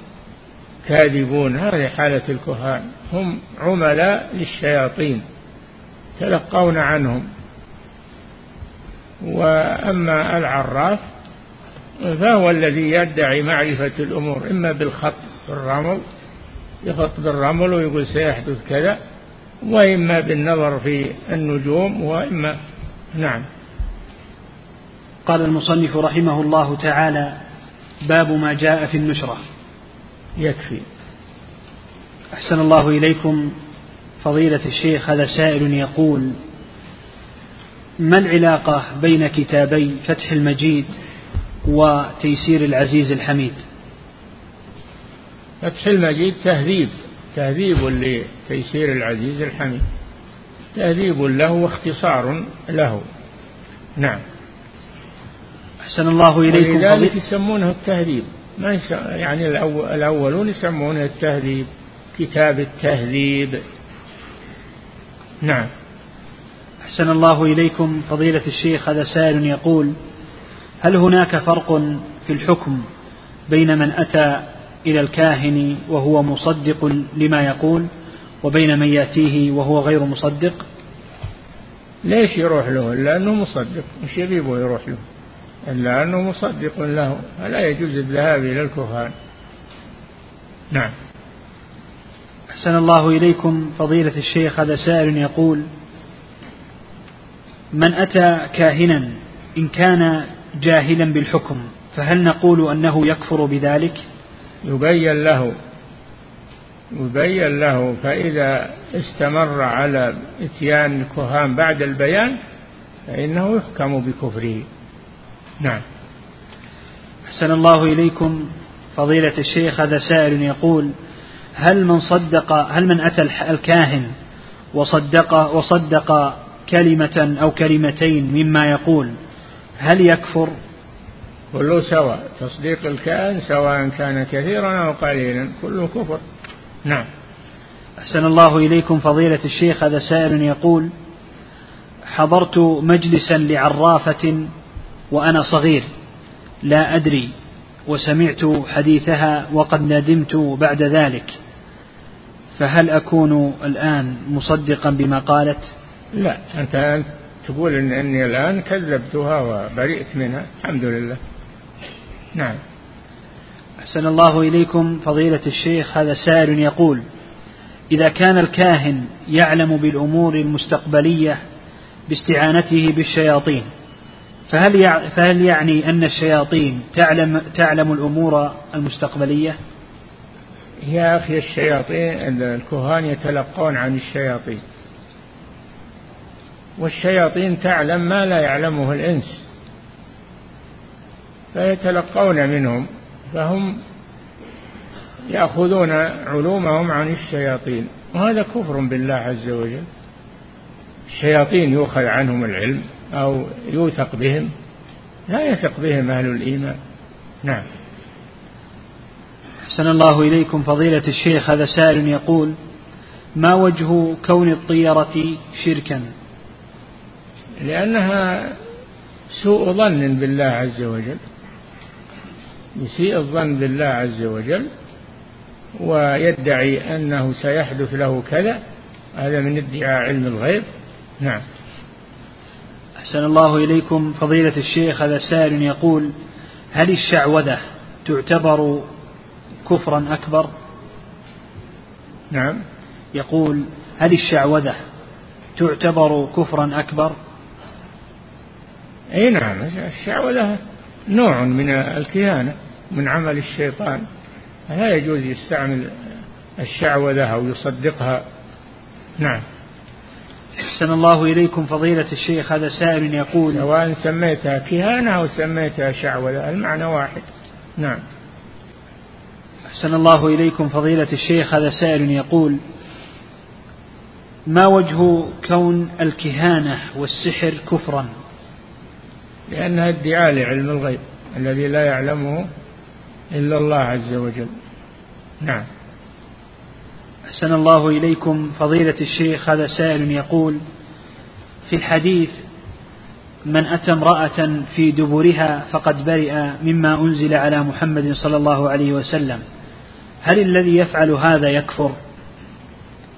كاذبون. هذه حالة الكهان. هم عملاء للشياطين تلقون عنهم. وأما العراف فهو الذي يدعي معرفة الأمور إما بالخط بالرمل يخط بالرمل ويقول سيحدث كذا وإما بالنظر في النجوم وإما نعم. قال المصنف رحمه الله تعالى باب ما جاء في النشرة. يكفي. أحسن الله إليكم فضيلة الشيخ هذا سائل يقول ما العلاقة بين كتابي فتح المجيد وتيسير العزيز الحميد. فتح المجيد تهذيب. تهذيب لتيسير العزيز الحميد. تهذيب له واختصار له. نعم. أحسن الله إليكم ولذلك يسمونه التهذيب. ما يعني الأولون يسمونه التهذيب. كتاب التهذيب. نعم. أحسن الله إليكم فضيلة الشيخ. هذا سائل يقول هل هناك فرق في الحكم بين من أتى إلى الكاهن وهو مصدق لما يقول وبين من يأتيه وهو غير مصدق؟ ليش يروح له؟ لأنه مصدق مش يبيبه يروح له. إلا أنه مصدق له. فلا يجوز الذهاب إلى الكهان. نعم. أحسن الله إليكم فضيلة الشيخ. هذا سائل يقول من أتى كاهنا إن كان جاهلا بالحكم فهل نقول أنه يكفر بذلك؟ يبين له يبين له فإذا استمر على إتيان الكهان بعد البيان فإنه يحكم بكفره. نعم. أحسن الله إليكم. فضيلة الشيخ هذا سائل يقول هل من صدق هل من أتى الكاهن وصدق وصدق كلمة أو كلمتين مما يقول؟ هل يكفر؟ كله سواء تصديق الكائن سواء كان كثيرا أو قليلا كله كفر. نعم. أحسن الله إليكم فضيلة الشيخ هذا سائل يقول حضرت مجلسا لعرافة وأنا صغير لا أدري وسمعت حديثها وقد ندمت بعد ذلك فهل أكون الآن مصدقا بما قالت؟ لا أنت تقول إن أني الآن كذبتها وبرئت منها الحمد لله. نعم. أحسن الله إليكم فضيلة الشيخ هذا سائل يقول إذا كان الكاهن يعلم بالأمور المستقبلية باستعانته بالشياطين فهل فهل يعني أن الشياطين تعلم تعلم الأمور المستقبلية؟ يا أخي الشياطين الكهان يتلقون عن الشياطين. والشياطين تعلم ما لا يعلمه الإنس فيتلقون منهم فهم يأخذون علومهم عن الشياطين وهذا كفر بالله عز وجل الشياطين يؤخذ عنهم العلم أو يوثق بهم لا يثق بهم أهل الإيمان نعم أحسن الله إليكم فضيلة الشيخ هذا سائل يقول ما وجه كون الطيرة شركا؟ لأنها سوء ظن بالله عز وجل. يسيء الظن بالله عز وجل ويدعي أنه سيحدث له كذا. هذا من ادعاء علم الغيب. نعم. أحسن الله إليكم. فضيلة الشيخ هذا سائل يقول هل الشعوذة تعتبر كفرا أكبر؟ نعم. يقول هل الشعوذة تعتبر كفرا أكبر؟ أي نعم الشعوذة نوع من الكهانة من عمل الشيطان. لا يجوز يستعمل الشعوذة أو يصدقها نعم. أحسن الله إليكم فضيلة الشيخ هذا سائل يقول سواء سميتها كهانة أو سميتها شعوذة المعنى واحد. نعم. أحسن الله إليكم فضيلة الشيخ هذا سائل يقول ما وجه كون الكهانة والسحر كفرا؟ لأنها ادعاء لعلم الغيب الذي لا يعلمه إلا الله عز وجل. نعم. أحسن الله إليكم فضيلة الشيخ هذا سائل يقول في الحديث من أتى امرأة في دبرها فقد برئ مما أنزل على محمد صلى الله عليه وسلم. هل الذي يفعل هذا يكفر؟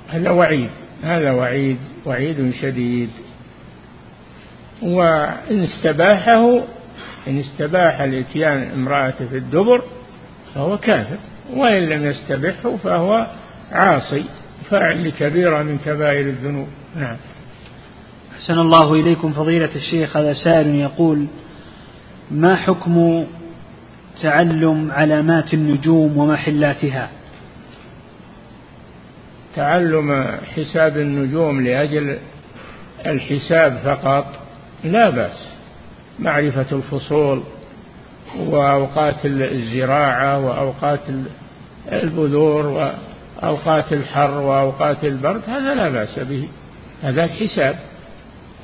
هذا وعيد هذا وعيد وعيد شديد. وإن استباحه إن استباح الإتيان امرأة في الدبر فهو كافر وإن لم يستبحه فهو عاصي فاعل لكبيرة من كبائر الذنوب. نعم. أحسن الله إليكم فضيلة الشيخ هذا سائل يقول ما حكم تعلم علامات النجوم ومحلاتها؟ تعلم حساب النجوم لأجل الحساب فقط لا بأس. معرفة الفصول وأوقات الزراعة وأوقات البذور وأوقات الحر وأوقات البرد هذا لا بأس به. هذا الحساب.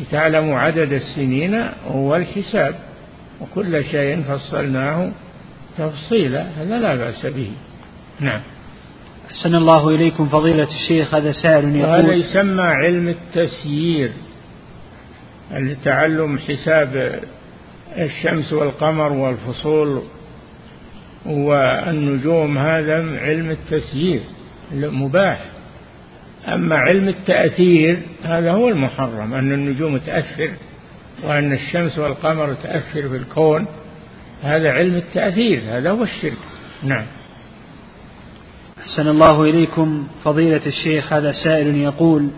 لتعلموا عدد السنين والحساب وكل شيء فصلناه تفصيلا هذا لا بأس به. نعم. أحسن الله إليكم فضيلة الشيخ هذا سائل يقول وهذا يسمى علم التسيير. تعلم حساب الشمس والقمر والفصول والنجوم هذا علم التسيير مباح. أما علم التأثير هذا هو المحرم أن النجوم تأثر وأن الشمس والقمر تأثر في الكون هذا علم التأثير هذا هو الشرك. نعم. أحسن الله إليكم. فضيلة الشيخ هذا سائل يقول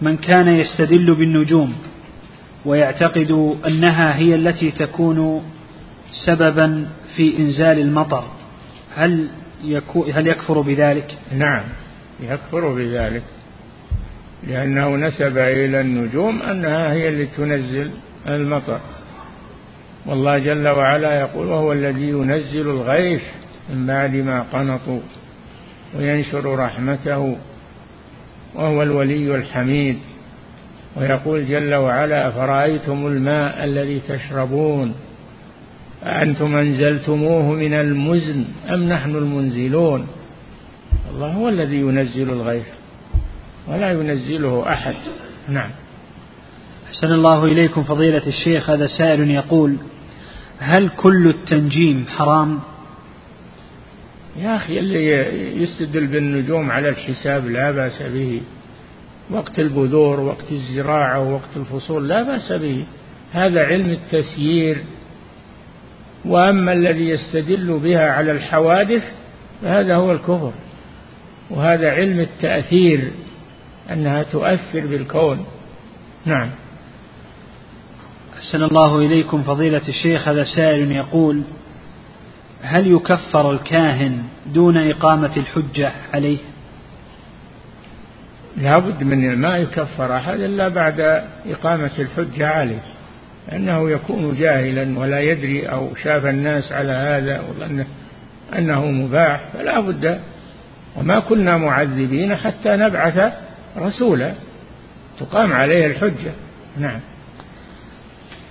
من كان يستدل بالنجوم ويعتقد أنها هي التي تكون سببا في إنزال المطر. هل هل يكفر بذلك؟ نعم يكفر بذلك لأنه نسب إلى النجوم أنها هي اللي تنزل المطر. والله جل وعلا يقول وهو الذي ينزل الغيث من بعد ما قنطوا وينشر رحمته وهو الولي الحميد. ويقول جل وعلا أفرأيتم الماء الذي تشربون؟ أنتم أنزلتموه من المزن أم نحن المنزلون؟ الله هو الذي ينزل الغيث ولا ينزله أحد. نعم. أحسن الله إليكم فضيلة الشيخ. هذا سائل يقول هل كل التنجيم حرام؟ يا أخي اللي يستدل بالنجوم على الحساب لا بأس به. وقت البذور وقت الزراعة ووقت الفصول لا بأس به. هذا علم التسيير. وأما الذي يستدل بها على الحوادث فهذا هو الكفر. وهذا علم التأثير أنها تؤثر بالكون. نعم. أحسن الله إليكم فضيلة الشيخ. هذا سائل يقول هل يكفر الكاهن دون إقامة الحجة عليه؟ لا بد من ما يكفر أحد إلا بعد إقامة الحجة عليه أنه يكون جاهلا ولا يدري أو شاف الناس على هذا وظن أنه مباح فلا بد. وما كنا معذبين حتى نبعث رسولا تقام عليه الحجة. نعم.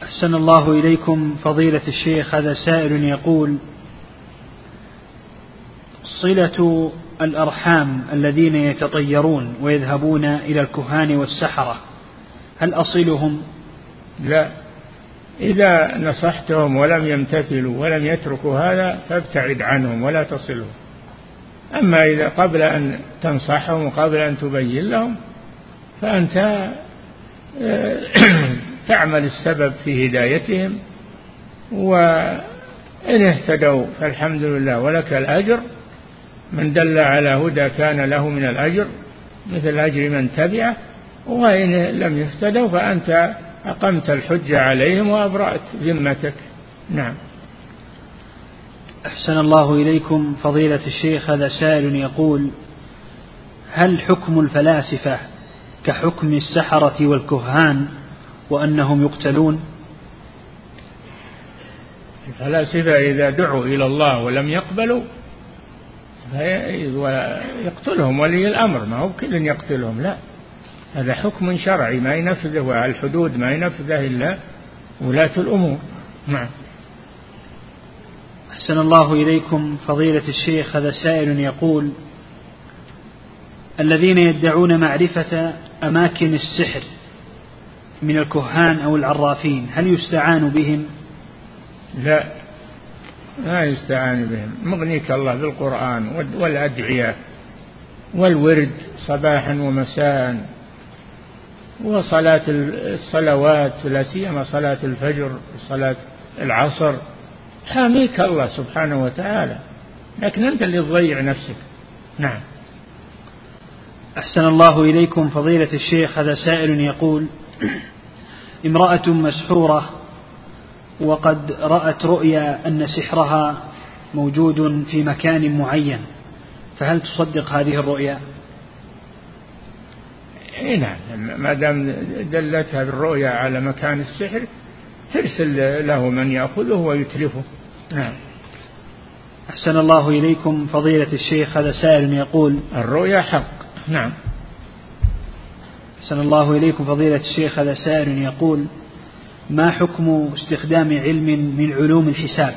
أحسن الله إليكم فضيلة الشيخ هذا سائل يقول صلة الأرحام الذين يتطيرون ويذهبون إلى الكهان والسحرة؟ هل أصلهم؟ لا. إذا نصحتهم ولم يمتثلوا ولم يتركوا هذا فابتعد عنهم ولا تصلهم. أما إذا قبل أن تنصحهم وقبل أن تبين لهم فأنت آه، *clears throat* تعمل السبب في هدايتهم وإن اهتدوا فالحمد لله ولك الأجر. من دل على هدى كان له من الأجر مثل أجر من تبعه وإن لم يهتدوا فأنت أقمت الحجة عليهم وأبرأت ذمتك. نعم. أحسن الله إليكم فضيلة الشيخ هذا سائل يقول هل حكم الفلاسفة كحكم السحرة والكهان وأنهم يقتلون؟ الفلاسفة إذا دعوا إلى الله ولم يقبلوا يقتلهم ولي الأمر. ما هو كل يقتلهم لا. هذا حكم شرعي ما ينفذه على الحدود ما ينفذه إلا ولاة الأمور. نعم. أحسن الله إليكم فضيلة الشيخ. هذا سائل يقول الذين يدعون معرفة أماكن السحر من الكهان أو العرافين هل يستعان بهم؟ لا. ما يستعان بهم. مغنيك الله بالقرآن والأدعية والورد صباحا ومساء وصلاة الصلوات لا سيما صلاة الفجر وصلاة العصر. حاميك الله سبحانه وتعالى. لكن أنت اللي تضيع نفسك. نعم. أحسن الله إليكم فضيلة الشيخ. هذا سائل يقول امرأة مسحورة وقد رأت رؤيا أن سحرها موجود في مكان معين فهل تصدق هذه الرؤيا؟ اي نعم ما دام دلتها بالرؤيا على مكان السحر ترسل له من يأخذه ويتلفه. نعم. أحسن الله إليكم. فضيلة الشيخ هذا سائل يقول الرؤيا حق. نعم. أحسن الله إليكم. فضيلة الشيخ هذا سائل يقول ما حكم استخدام علم من علوم الحساب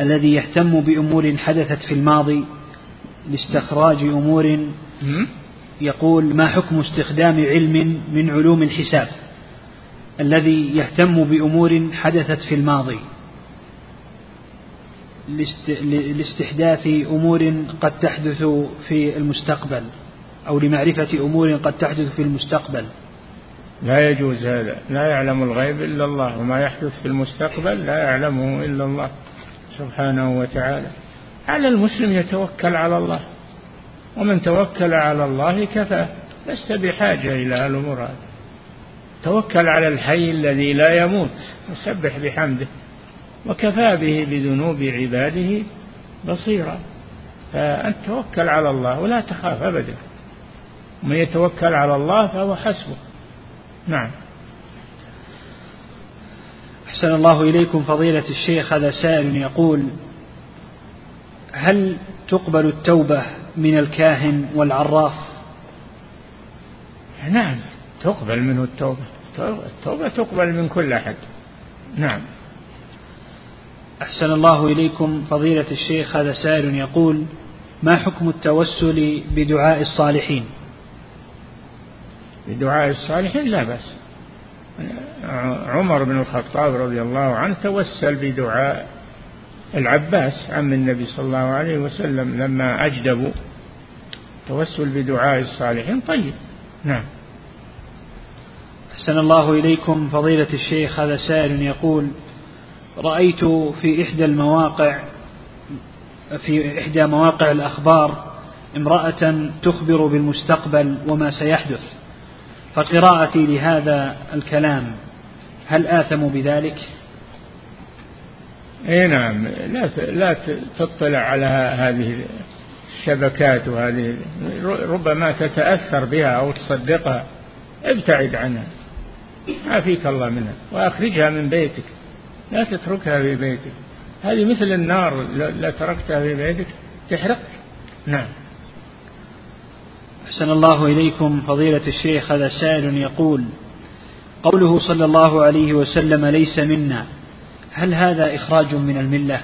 الذي يهتم بأمور حدثت في الماضي لاستخراج أمور يقول ما حكم استخدام علم من علوم الحساب الذي يهتم بأمور حدثت في الماضي لاستحداث أمور قد تحدث في المستقبل أو لمعرفة أمور قد تحدث في المستقبل لا يجوز هذا. لا يعلم الغيب إلا الله وما يحدث في المستقبل لا يعلمه إلا الله سبحانه وتعالى. على المسلم يتوكل على الله ومن توكل على الله كفى لست بحاجة إلى الأمور هذه. توكل على الحي الذي لا يموت وسبح بحمده وكفى به بذنوب عباده بصيرا. فأنت توكل على الله ولا تخاف أبدا. من يتوكل على الله فهو حسبه. نعم. أحسن الله إليكم فضيلة الشيخ هذا سائل يقول هل تقبل التوبة من الكاهن والعراف؟ نعم تقبل منه التوبة. التوبة تقبل من كل أحد. نعم. أحسن الله إليكم فضيلة الشيخ هذا سائل يقول ما حكم التوسل بدعاء الصالحين؟ بدعاء الصالحين لا بأس. عمر بن الخطاب رضي الله عنه توسل بدعاء العباس عم النبي صلى الله عليه وسلم لما أجدبوا توسل بدعاء الصالحين. طيب نعم. أحسن الله إليكم فضيلة الشيخ. هذا سائل يقول رأيت في إحدى المواقع في إحدى مواقع الأخبار امرأة تخبر بالمستقبل وما سيحدث. فقراءتي لهذا الكلام هل آثم بذلك؟ إي نعم لا لا تطلع على هذه الشبكات وهذه ربما تتأثر بها أو تصدقها. ابتعد عنها عافيك الله منها وأخرجها من بيتك لا تتركها في بيتك. هذه مثل النار لا تركتها في بيتك تحرق نعم. أحسن الله إليكم فضيلة الشيخ هذا سائل يقول قوله صلى الله عليه وسلم ليس منا هل هذا إخراج من الملة؟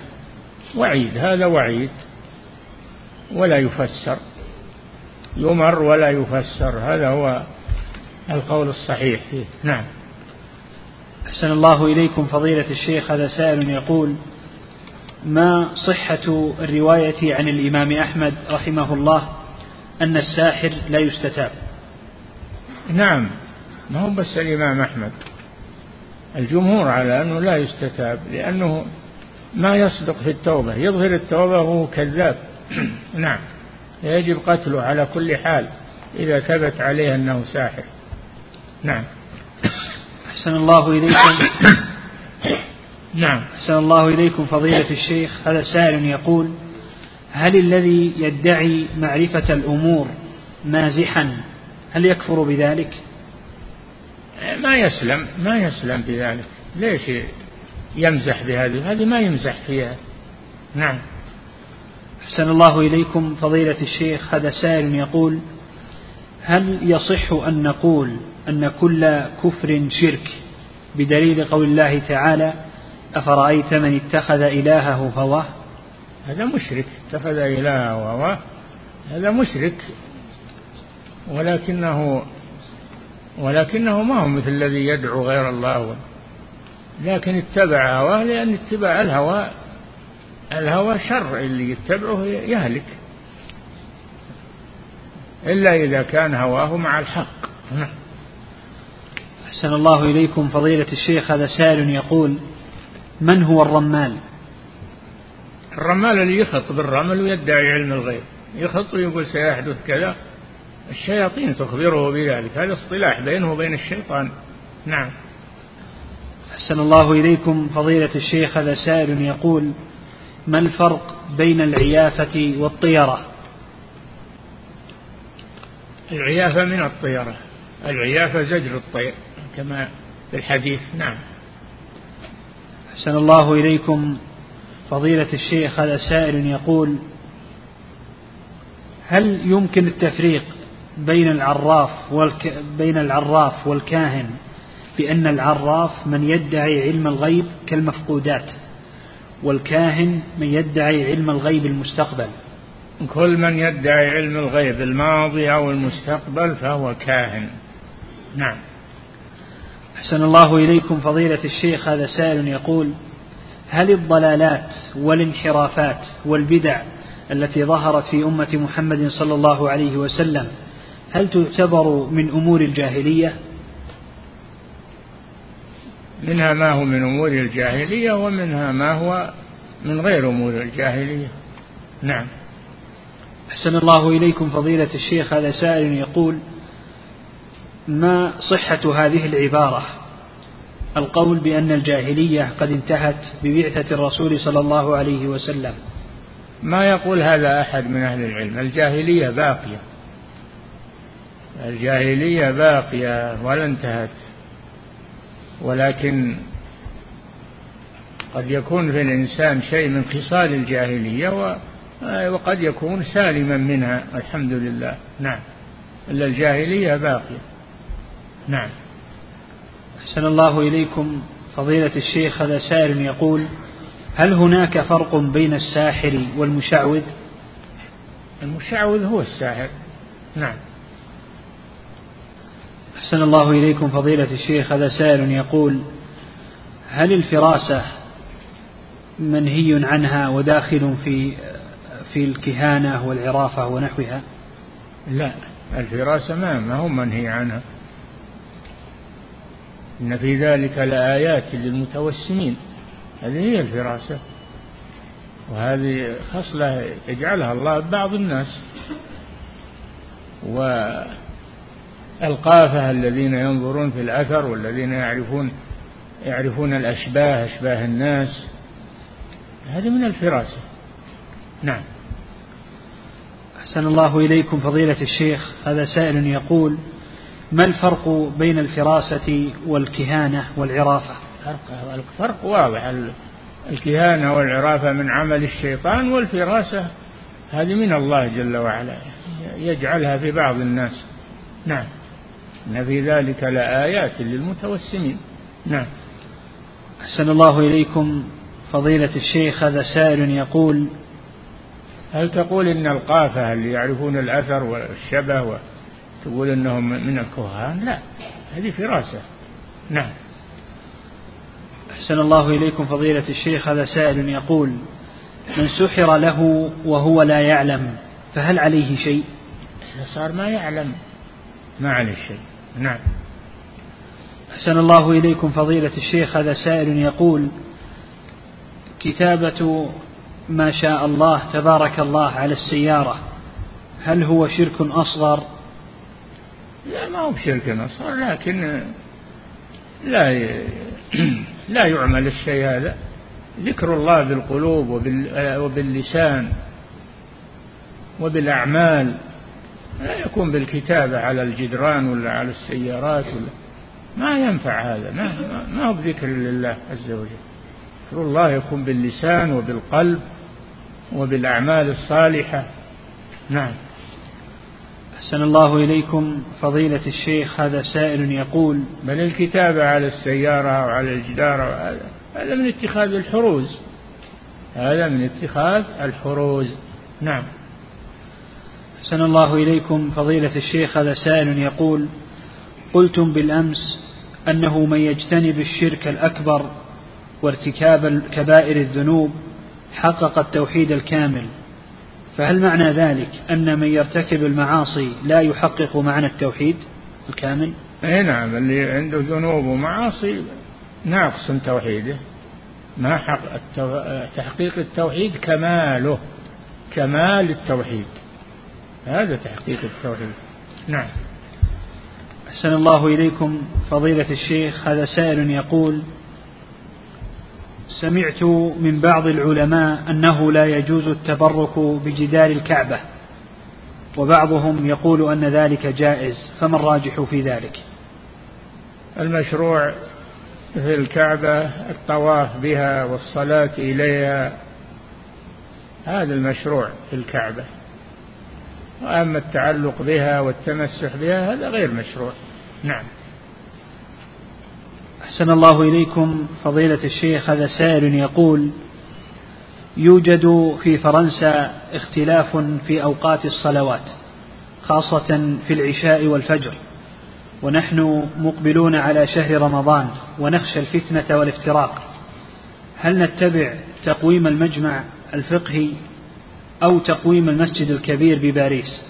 وعيد هذا وعيد ولا يفسر يمر ولا يفسر هذا هو القول الصحيح. فيه نعم. أحسن الله إليكم فضيلة الشيخ هذا سائل يقول ما صحة الرواية عن الإمام أحمد رحمه الله؟ أن الساحر لا يستتاب. نعم ما هو بس الإمام أحمد. الجمهور على أنه لا يستتاب لأنه ما يصدق في التوبة. يظهر التوبة وهو كذاب. *clears throat* نعم يجب قتله على كل حال إذا ثبت عليه أنه ساحر. نعم. *coughs* أحسن الله إليكم. نعم. أحسن الله إليكم فضيلة الشيخ. هذا سائل يقول هل الذي يدعي معرفة الأمور مازحا هل يكفر بذلك؟ ما يسلم ما يسلم بذلك. ليش يمزح بهذه؟ هذه ما يمزح فيها. نعم. أحسن الله إليكم. فضيلة الشيخ هذا سائل يقول هل يصح أن نقول أن كل كفر شرك بدليل قول الله تعالى أفرأيت من اتخذ إلهه هواه؟ هذا مشرك اتخذ إلهه هواه هذا مشرك. ولكنه ولكنه ما هو مثل الذي يدعو غير الله. لكن اتبع هواه لأن اتباع الهوى الهوى شر اللي يتبعه يهلك. إلا إذا كان هواه مع الحق. نعم. أحسن الله إليكم فضيلة الشيخ هذا سائل يقول من هو الرمال؟ الرمال اللي يخط بالرمل ويدعي علم الغيب. يخط ويقول سيحدث كذا. الشياطين تخبره بذلك. هذا اصطلاح بينه وبين الشيطان. نعم. أحسن الله إليكم فضيلة الشيخ. هذا سائل يقول ما الفرق بين العيافة والطيرة؟ العيافة من الطيرة. العيافة زجر الطير كما في الحديث. نعم. أحسن الله إليكم فضيلة الشيخ هذا سائل يقول هل يمكن التفريق بين العراف والك بين العراف والكاهن بأن العراف من يدعي علم الغيب كالمفقودات والكاهن من يدعي علم الغيب المستقبل؟ كل من يدعي علم الغيب الماضي أو المستقبل فهو كاهن. نعم. أحسن الله إليكم فضيلة الشيخ هذا سائل يقول هل الضلالات والانحرافات والبدع التي ظهرت في أمة محمد صلى الله عليه وسلم هل تعتبر من أمور الجاهلية؟ منها ما هو من أمور الجاهلية ومنها ما هو من غير أمور الجاهلية. نعم. أحسن الله إليكم فضيلة الشيخ هذا سائل يقول ما صحة هذه العبارة؟ القول بأن الجاهلية قد انتهت ببعثة الرسول صلى الله عليه وسلم. ما يقول هذا أحد من أهل العلم. الجاهلية باقية. الجاهلية باقية ولا انتهت. ولكن قد يكون في الإنسان شيء من خصال الجاهلية وقد يكون سالما منها. الحمد لله. نعم. إلا الجاهلية باقية. نعم. أحسن الله إليكم. فضيلة الشيخ هذا سائل يقول هل هناك فرق بين الساحر والمشعوذ؟ المشعوذ هو الساحر. نعم. أحسن الله إليكم. فضيلة الشيخ هذا سائل يقول هل الفراسة منهي عنها وداخل في في الكهانة والعرافة ونحوها؟ لا الفراسة ما ما هو منهي عنها. إن في ذلك لآيات للمتوسمين. هذه هي الفراسة. وهذه خصلة يجعلها الله ببعض الناس. والقافة الذين ينظرون في الأثر والذين يعرفون يعرفون الأشباه أشباه الناس. هذه من الفراسة. نعم. أحسن الله إليكم فضيلة الشيخ. هذا سائل يقول ما الفرق بين الفراسة والكهانة والعرافة؟ الفرق واضح. الكهانة والعرافة من عمل الشيطان والفراسة هذه من الله جل وعلا يجعلها في بعض الناس. نعم. إن في ذلك لآيات للمتوسمين. نعم. أحسن الله إليكم فضيلة الشيخ هذا سائل يقول هل تقول إن القافة اللي يعرفون الأثر والشبه تقول إنهم من الكهان؟ لا هذه فراسة. نعم. أحسن الله إليكم فضيلة الشيخ هذا سائل يقول من سحر له وهو لا يعلم فهل عليه شيء؟ إذا صار ما يعلم ما عليه شيء. نعم. أحسن الله إليكم فضيلة الشيخ هذا سائل يقول كتابة ما شاء الله تبارك الله على السيارة هل هو شرك أصغر لا ما هو بشرك أصغر لكن لا *clears throat* لا يعمل الشيء هذا. ذكر الله بالقلوب وباللسان وبالأعمال لا يكون بالكتابة على الجدران ولا على السيارات ولا ما ينفع هذا ما, ما هو بذكر لله عز وجل. ذكر الله يكون باللسان وبالقلب وبالأعمال الصالحة. نعم. أحسن الله إليكم. فضيلة الشيخ هذا سائل يقول بل الكتابة على السيارة أو على الجدار هذا من اتخاذ الحروز. هذا من اتخاذ الحروز. نعم. أحسن الله إليكم. فضيلة الشيخ هذا سائل يقول قلتم بالأمس أنه من يجتنب الشرك الأكبر وارتكاب كبائر الذنوب حقق التوحيد الكامل. فهل معنى ذلك أن من يرتكب المعاصي لا يحقق معنى التوحيد الكامل؟ أي نعم اللي عنده ذنوب ومعاصي ناقص توحيده. ما حق التو... تحقيق التوحيد كماله كمال التوحيد. هذا تحقيق التوحيد. نعم. أحسن الله إليكم فضيلة الشيخ. هذا سائل يقول سمعت من بعض العلماء أنه لا يجوز التبرك بجدار الكعبة وبعضهم يقول أن ذلك جائز فما الراجح في ذلك؟ المشروع في الكعبة الطواف بها والصلاة إليها هذا المشروع في الكعبة. وأما التعلق بها والتمسح بها هذا غير مشروع. نعم. أحسن الله إليكم. فضيلة الشيخ هذا سائل يقول يوجد في فرنسا اختلاف في أوقات الصلوات خاصة في العشاء والفجر ونحن مقبلون على شهر رمضان ونخشى الفتنة والافتراق. هل نتبع تقويم المجمع الفقهي أو تقويم المسجد الكبير بباريس؟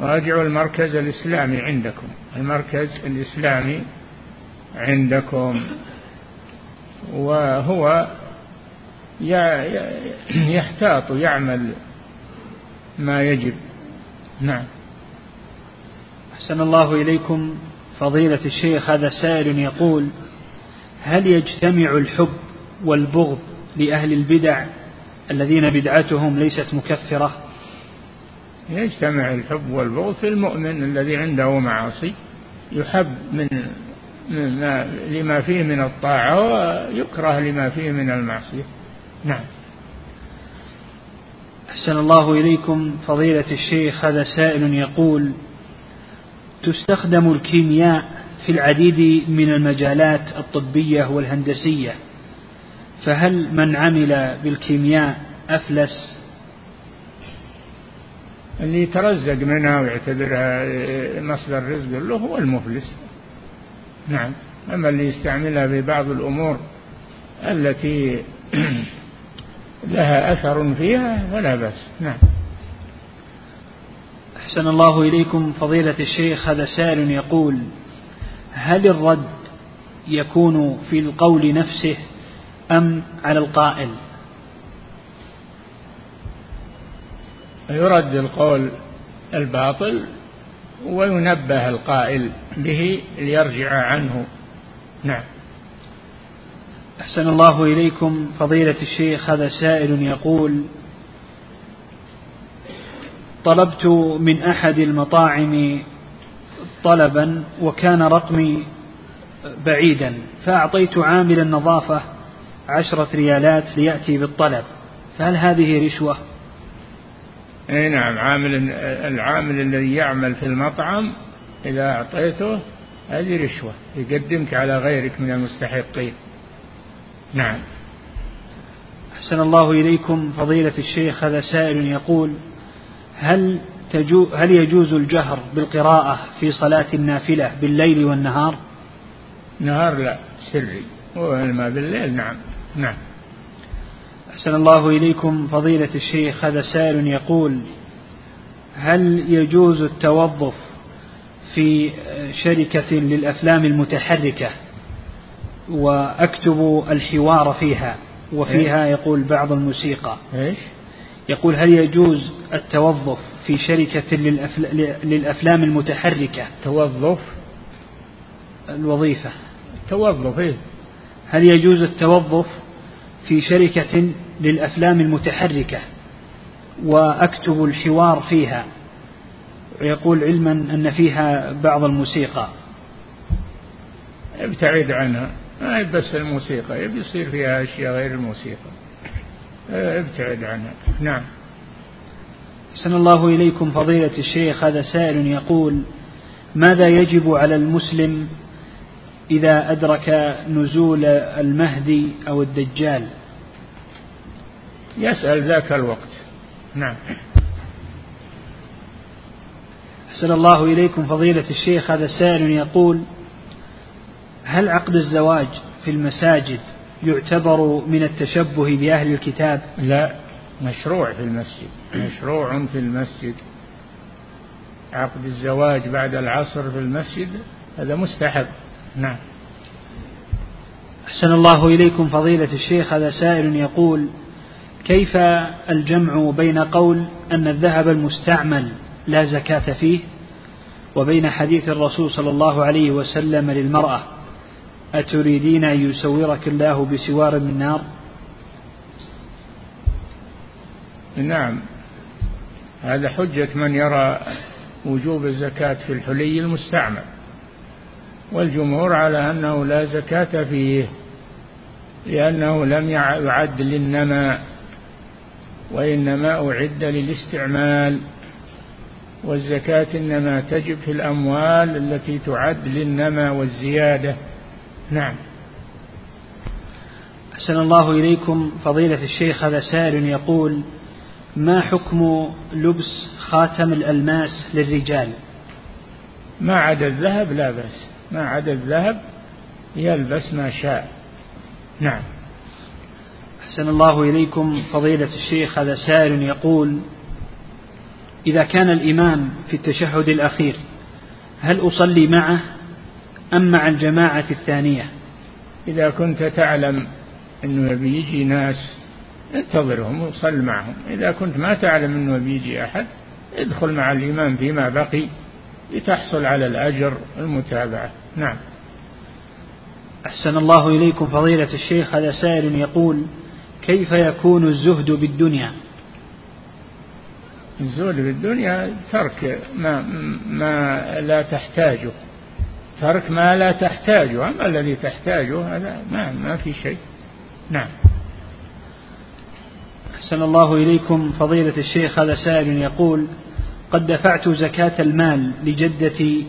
راجعوا المركز الإسلامي عندكم. المركز الإسلامي عندكم. وهو يحتاط يعمل ما يجب. نعم. أحسن الله إليكم. فضيلة الشيخ هذا سائل يقول هل يجتمع الحب والبغض لأهل البدع الذين بدعتهم ليست مكفرة؟ يجتمع الحب والبغض في المؤمن الذي عنده معاصي يحب من ما لما فيه من الطاعة ويكره لما فيه من المعصية. نعم. أحسن الله إليكم. فضيلة الشيخ هذا سائل يقول تستخدم الكيمياء في العديد من المجالات الطبية والهندسية فهل من عمل بالكيمياء أفلس؟ اللي يترزق منها ويعتبرها مصدر رزق له هو المفلس. نعم. أما اللي يستعملها في بعض الأمور التي *clears throat* لها أثر فيها فلا بأس. نعم. أحسن الله إليكم فضيلة الشيخ. هذا سائل يقول هل الرد يكون في القول نفسه أم على القائل؟ يرد القول الباطل وينبه القائل به ليرجع عنه. نعم. أحسن الله إليكم. فضيلة الشيخ هذا سائل يقول طلبت من أحد المطاعم طلبا وكان رقمي بعيدا فأعطيت عامل النظافة عشرة ريالات ليأتي بالطلب فهل هذه رشوة؟ إي نعم عامل العامل الذي يعمل في المطعم إذا أعطيته هذه رشوة يقدمك على غيرك من المستحقين. نعم. أحسن الله إليكم فضيلة الشيخ هذا سائل يقول هل تجو هل يجوز الجهر بالقراءة في صلاة النافلة بالليل والنهار؟ نهار لا سري وإنما بالليل نعم نعم. أحسن الله إليكم فضيلة الشيخ هذا سائل يقول هل يجوز التوظف في شركة للأفلام المتحركة وأكتب الحوار فيها وفيها إيه؟ يقول بعض الموسيقى إيش؟ يقول هل يجوز التوظف في شركة للأفلام المتحركة توظف الوظيفة توظف إيه؟ هل يجوز التوظف في شركة للأفلام المتحركة وأكتب الحوار فيها. ويقول علما أن فيها بعض الموسيقى. ابتعد عنها. ما بس الموسيقى يبي يصير فيها أشياء غير الموسيقى. ابتعد عنها. نعم. أحسن الله إليكم فضيلة الشيخ. هذا سائل يقول ماذا يجب على المسلم إذا أدرك نزول المهدي أو الدجال؟ يسأل ذاك الوقت. نعم. أحسن الله إليكم فضيلة الشيخ هذا سائل يقول هل عقد الزواج في المساجد يعتبر من التشبه بأهل الكتاب؟ لا مشروع في المسجد مشروع في المسجد. عقد الزواج بعد العصر في المسجد هذا مستحب. نعم. أحسن الله إليكم فضيلة الشيخ هذا سائل يقول كيف الجمع بين قول أن الذهب المستعمل لا زكاة فيه وبين حديث الرسول صلى الله عليه وسلم للمرأة أتريدين أن يسورك الله بسوار من نار؟ نعم. هذا حجة من يرى وجوب الزكاة في الحلي المستعمل والجمهور على أنه لا زكاة فيه لأنه لم يعد للنماء. وإنما أعد للاستعمال والزكاة إنما تجب في الأموال التي تعد للنمى والزيادة. نعم. أحسن الله إليكم. فضيلة الشيخ هذا سائل يقول ما حكم لبس خاتم الألماس للرجال؟ ما عدا الذهب لا بأس. ما عدا الذهب يلبس ما شاء. نعم. أحسن الله إليكم. فضيلة الشيخ هذا سائل يقول إذا كان الإمام في التشهد الأخير هل أصلي معه أم مع الجماعة الثانية؟ إذا كنت تعلم أنه بيجي ناس انتظرهم وصل معهم. إذا كنت ما تعلم أنه بيجي أحد ادخل مع الإمام فيما بقي لتحصل على الأجر المتابعة نعم. أحسن الله إليكم. فضيلة الشيخ هذا سائل يقول كيف يكون الزهد بالدنيا؟ الزهد بالدنيا ترك ما, ما لا تحتاجه. ترك ما لا تحتاجه. أما الذي تحتاجه هذا ما, ما في شيء. نعم. أحسن الله إليكم. فضيلة الشيخ هذا سائل يقول قد دفعت زكاة المال لجدتي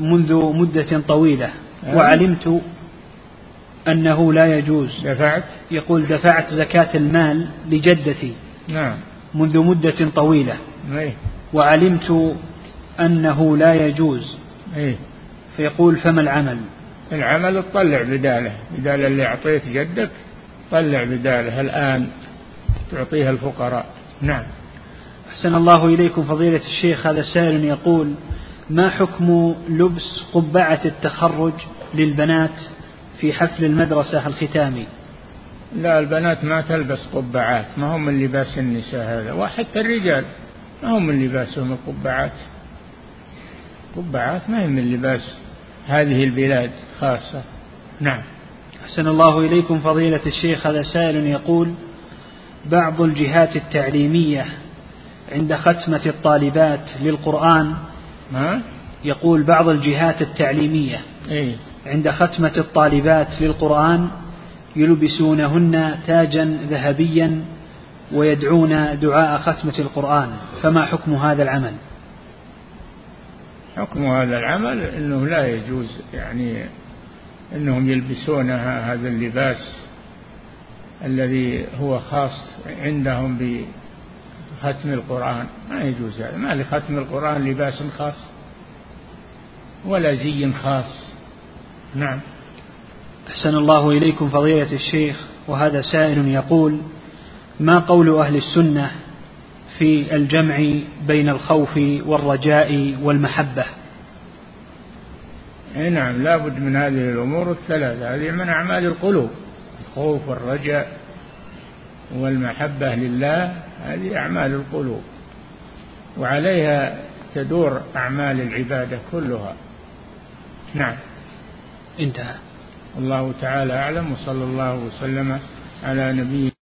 منذ مدة طويلة وعلمت أنه لا يجوز. دفعت؟ يقول دفعت زكاة المال لجدتي نعم. منذ مدة طويلة. أي وعلمت أنه لا يجوز. أي فيقول فما العمل؟ العمل تطلع بداله. بدال اللي أعطيت جدك طلع بداله. الآن تعطيها الفقراء. نعم. أحسن الله إليكم فضيلة الشيخ. هذا سائل يقول ما حكم لبس قبعة التخرج للبنات؟ في حفل المدرسة الختامي. لا البنات ما تلبس قبعات ما هم من لباس النساء هذا. وحتى الرجال ما هم من لباسهم القبعات. قبعات ما هي من لباس هذه البلاد خاصة. نعم. أحسن الله إليكم فضيلة الشيخ. هذا سائل يقول بعض الجهات التعليمية عند ختمة الطالبات للقرآن ما يقول بعض الجهات التعليمية إيه. عند ختمة الطالبات للقرآن يلبسونهن تاجا ذهبيا ويدعون دعاء ختمة القرآن. فما حكم هذا العمل؟ حكم هذا العمل أنه لا يجوز يعني أنهم يلبسونها هذا اللباس الذي هو خاص عندهم بختم القرآن. ما يجوز هذا ما لختم القرآن لباس خاص ولا زي خاص. نعم. أحسن الله إليكم فضيلة الشيخ وهذا سائل يقول ما قول أهل السنة في الجمع بين الخوف والرجاء والمحبة؟ أي نعم لابد من هذه الأمور الثلاثة. هذه من أعمال القلوب الخوف والرجاء والمحبة لله هذه أعمال القلوب. وعليها تدور أعمال العبادة كلها. نعم. انتهى. الله تعالى أعلم وصلى الله وسلم على نبينا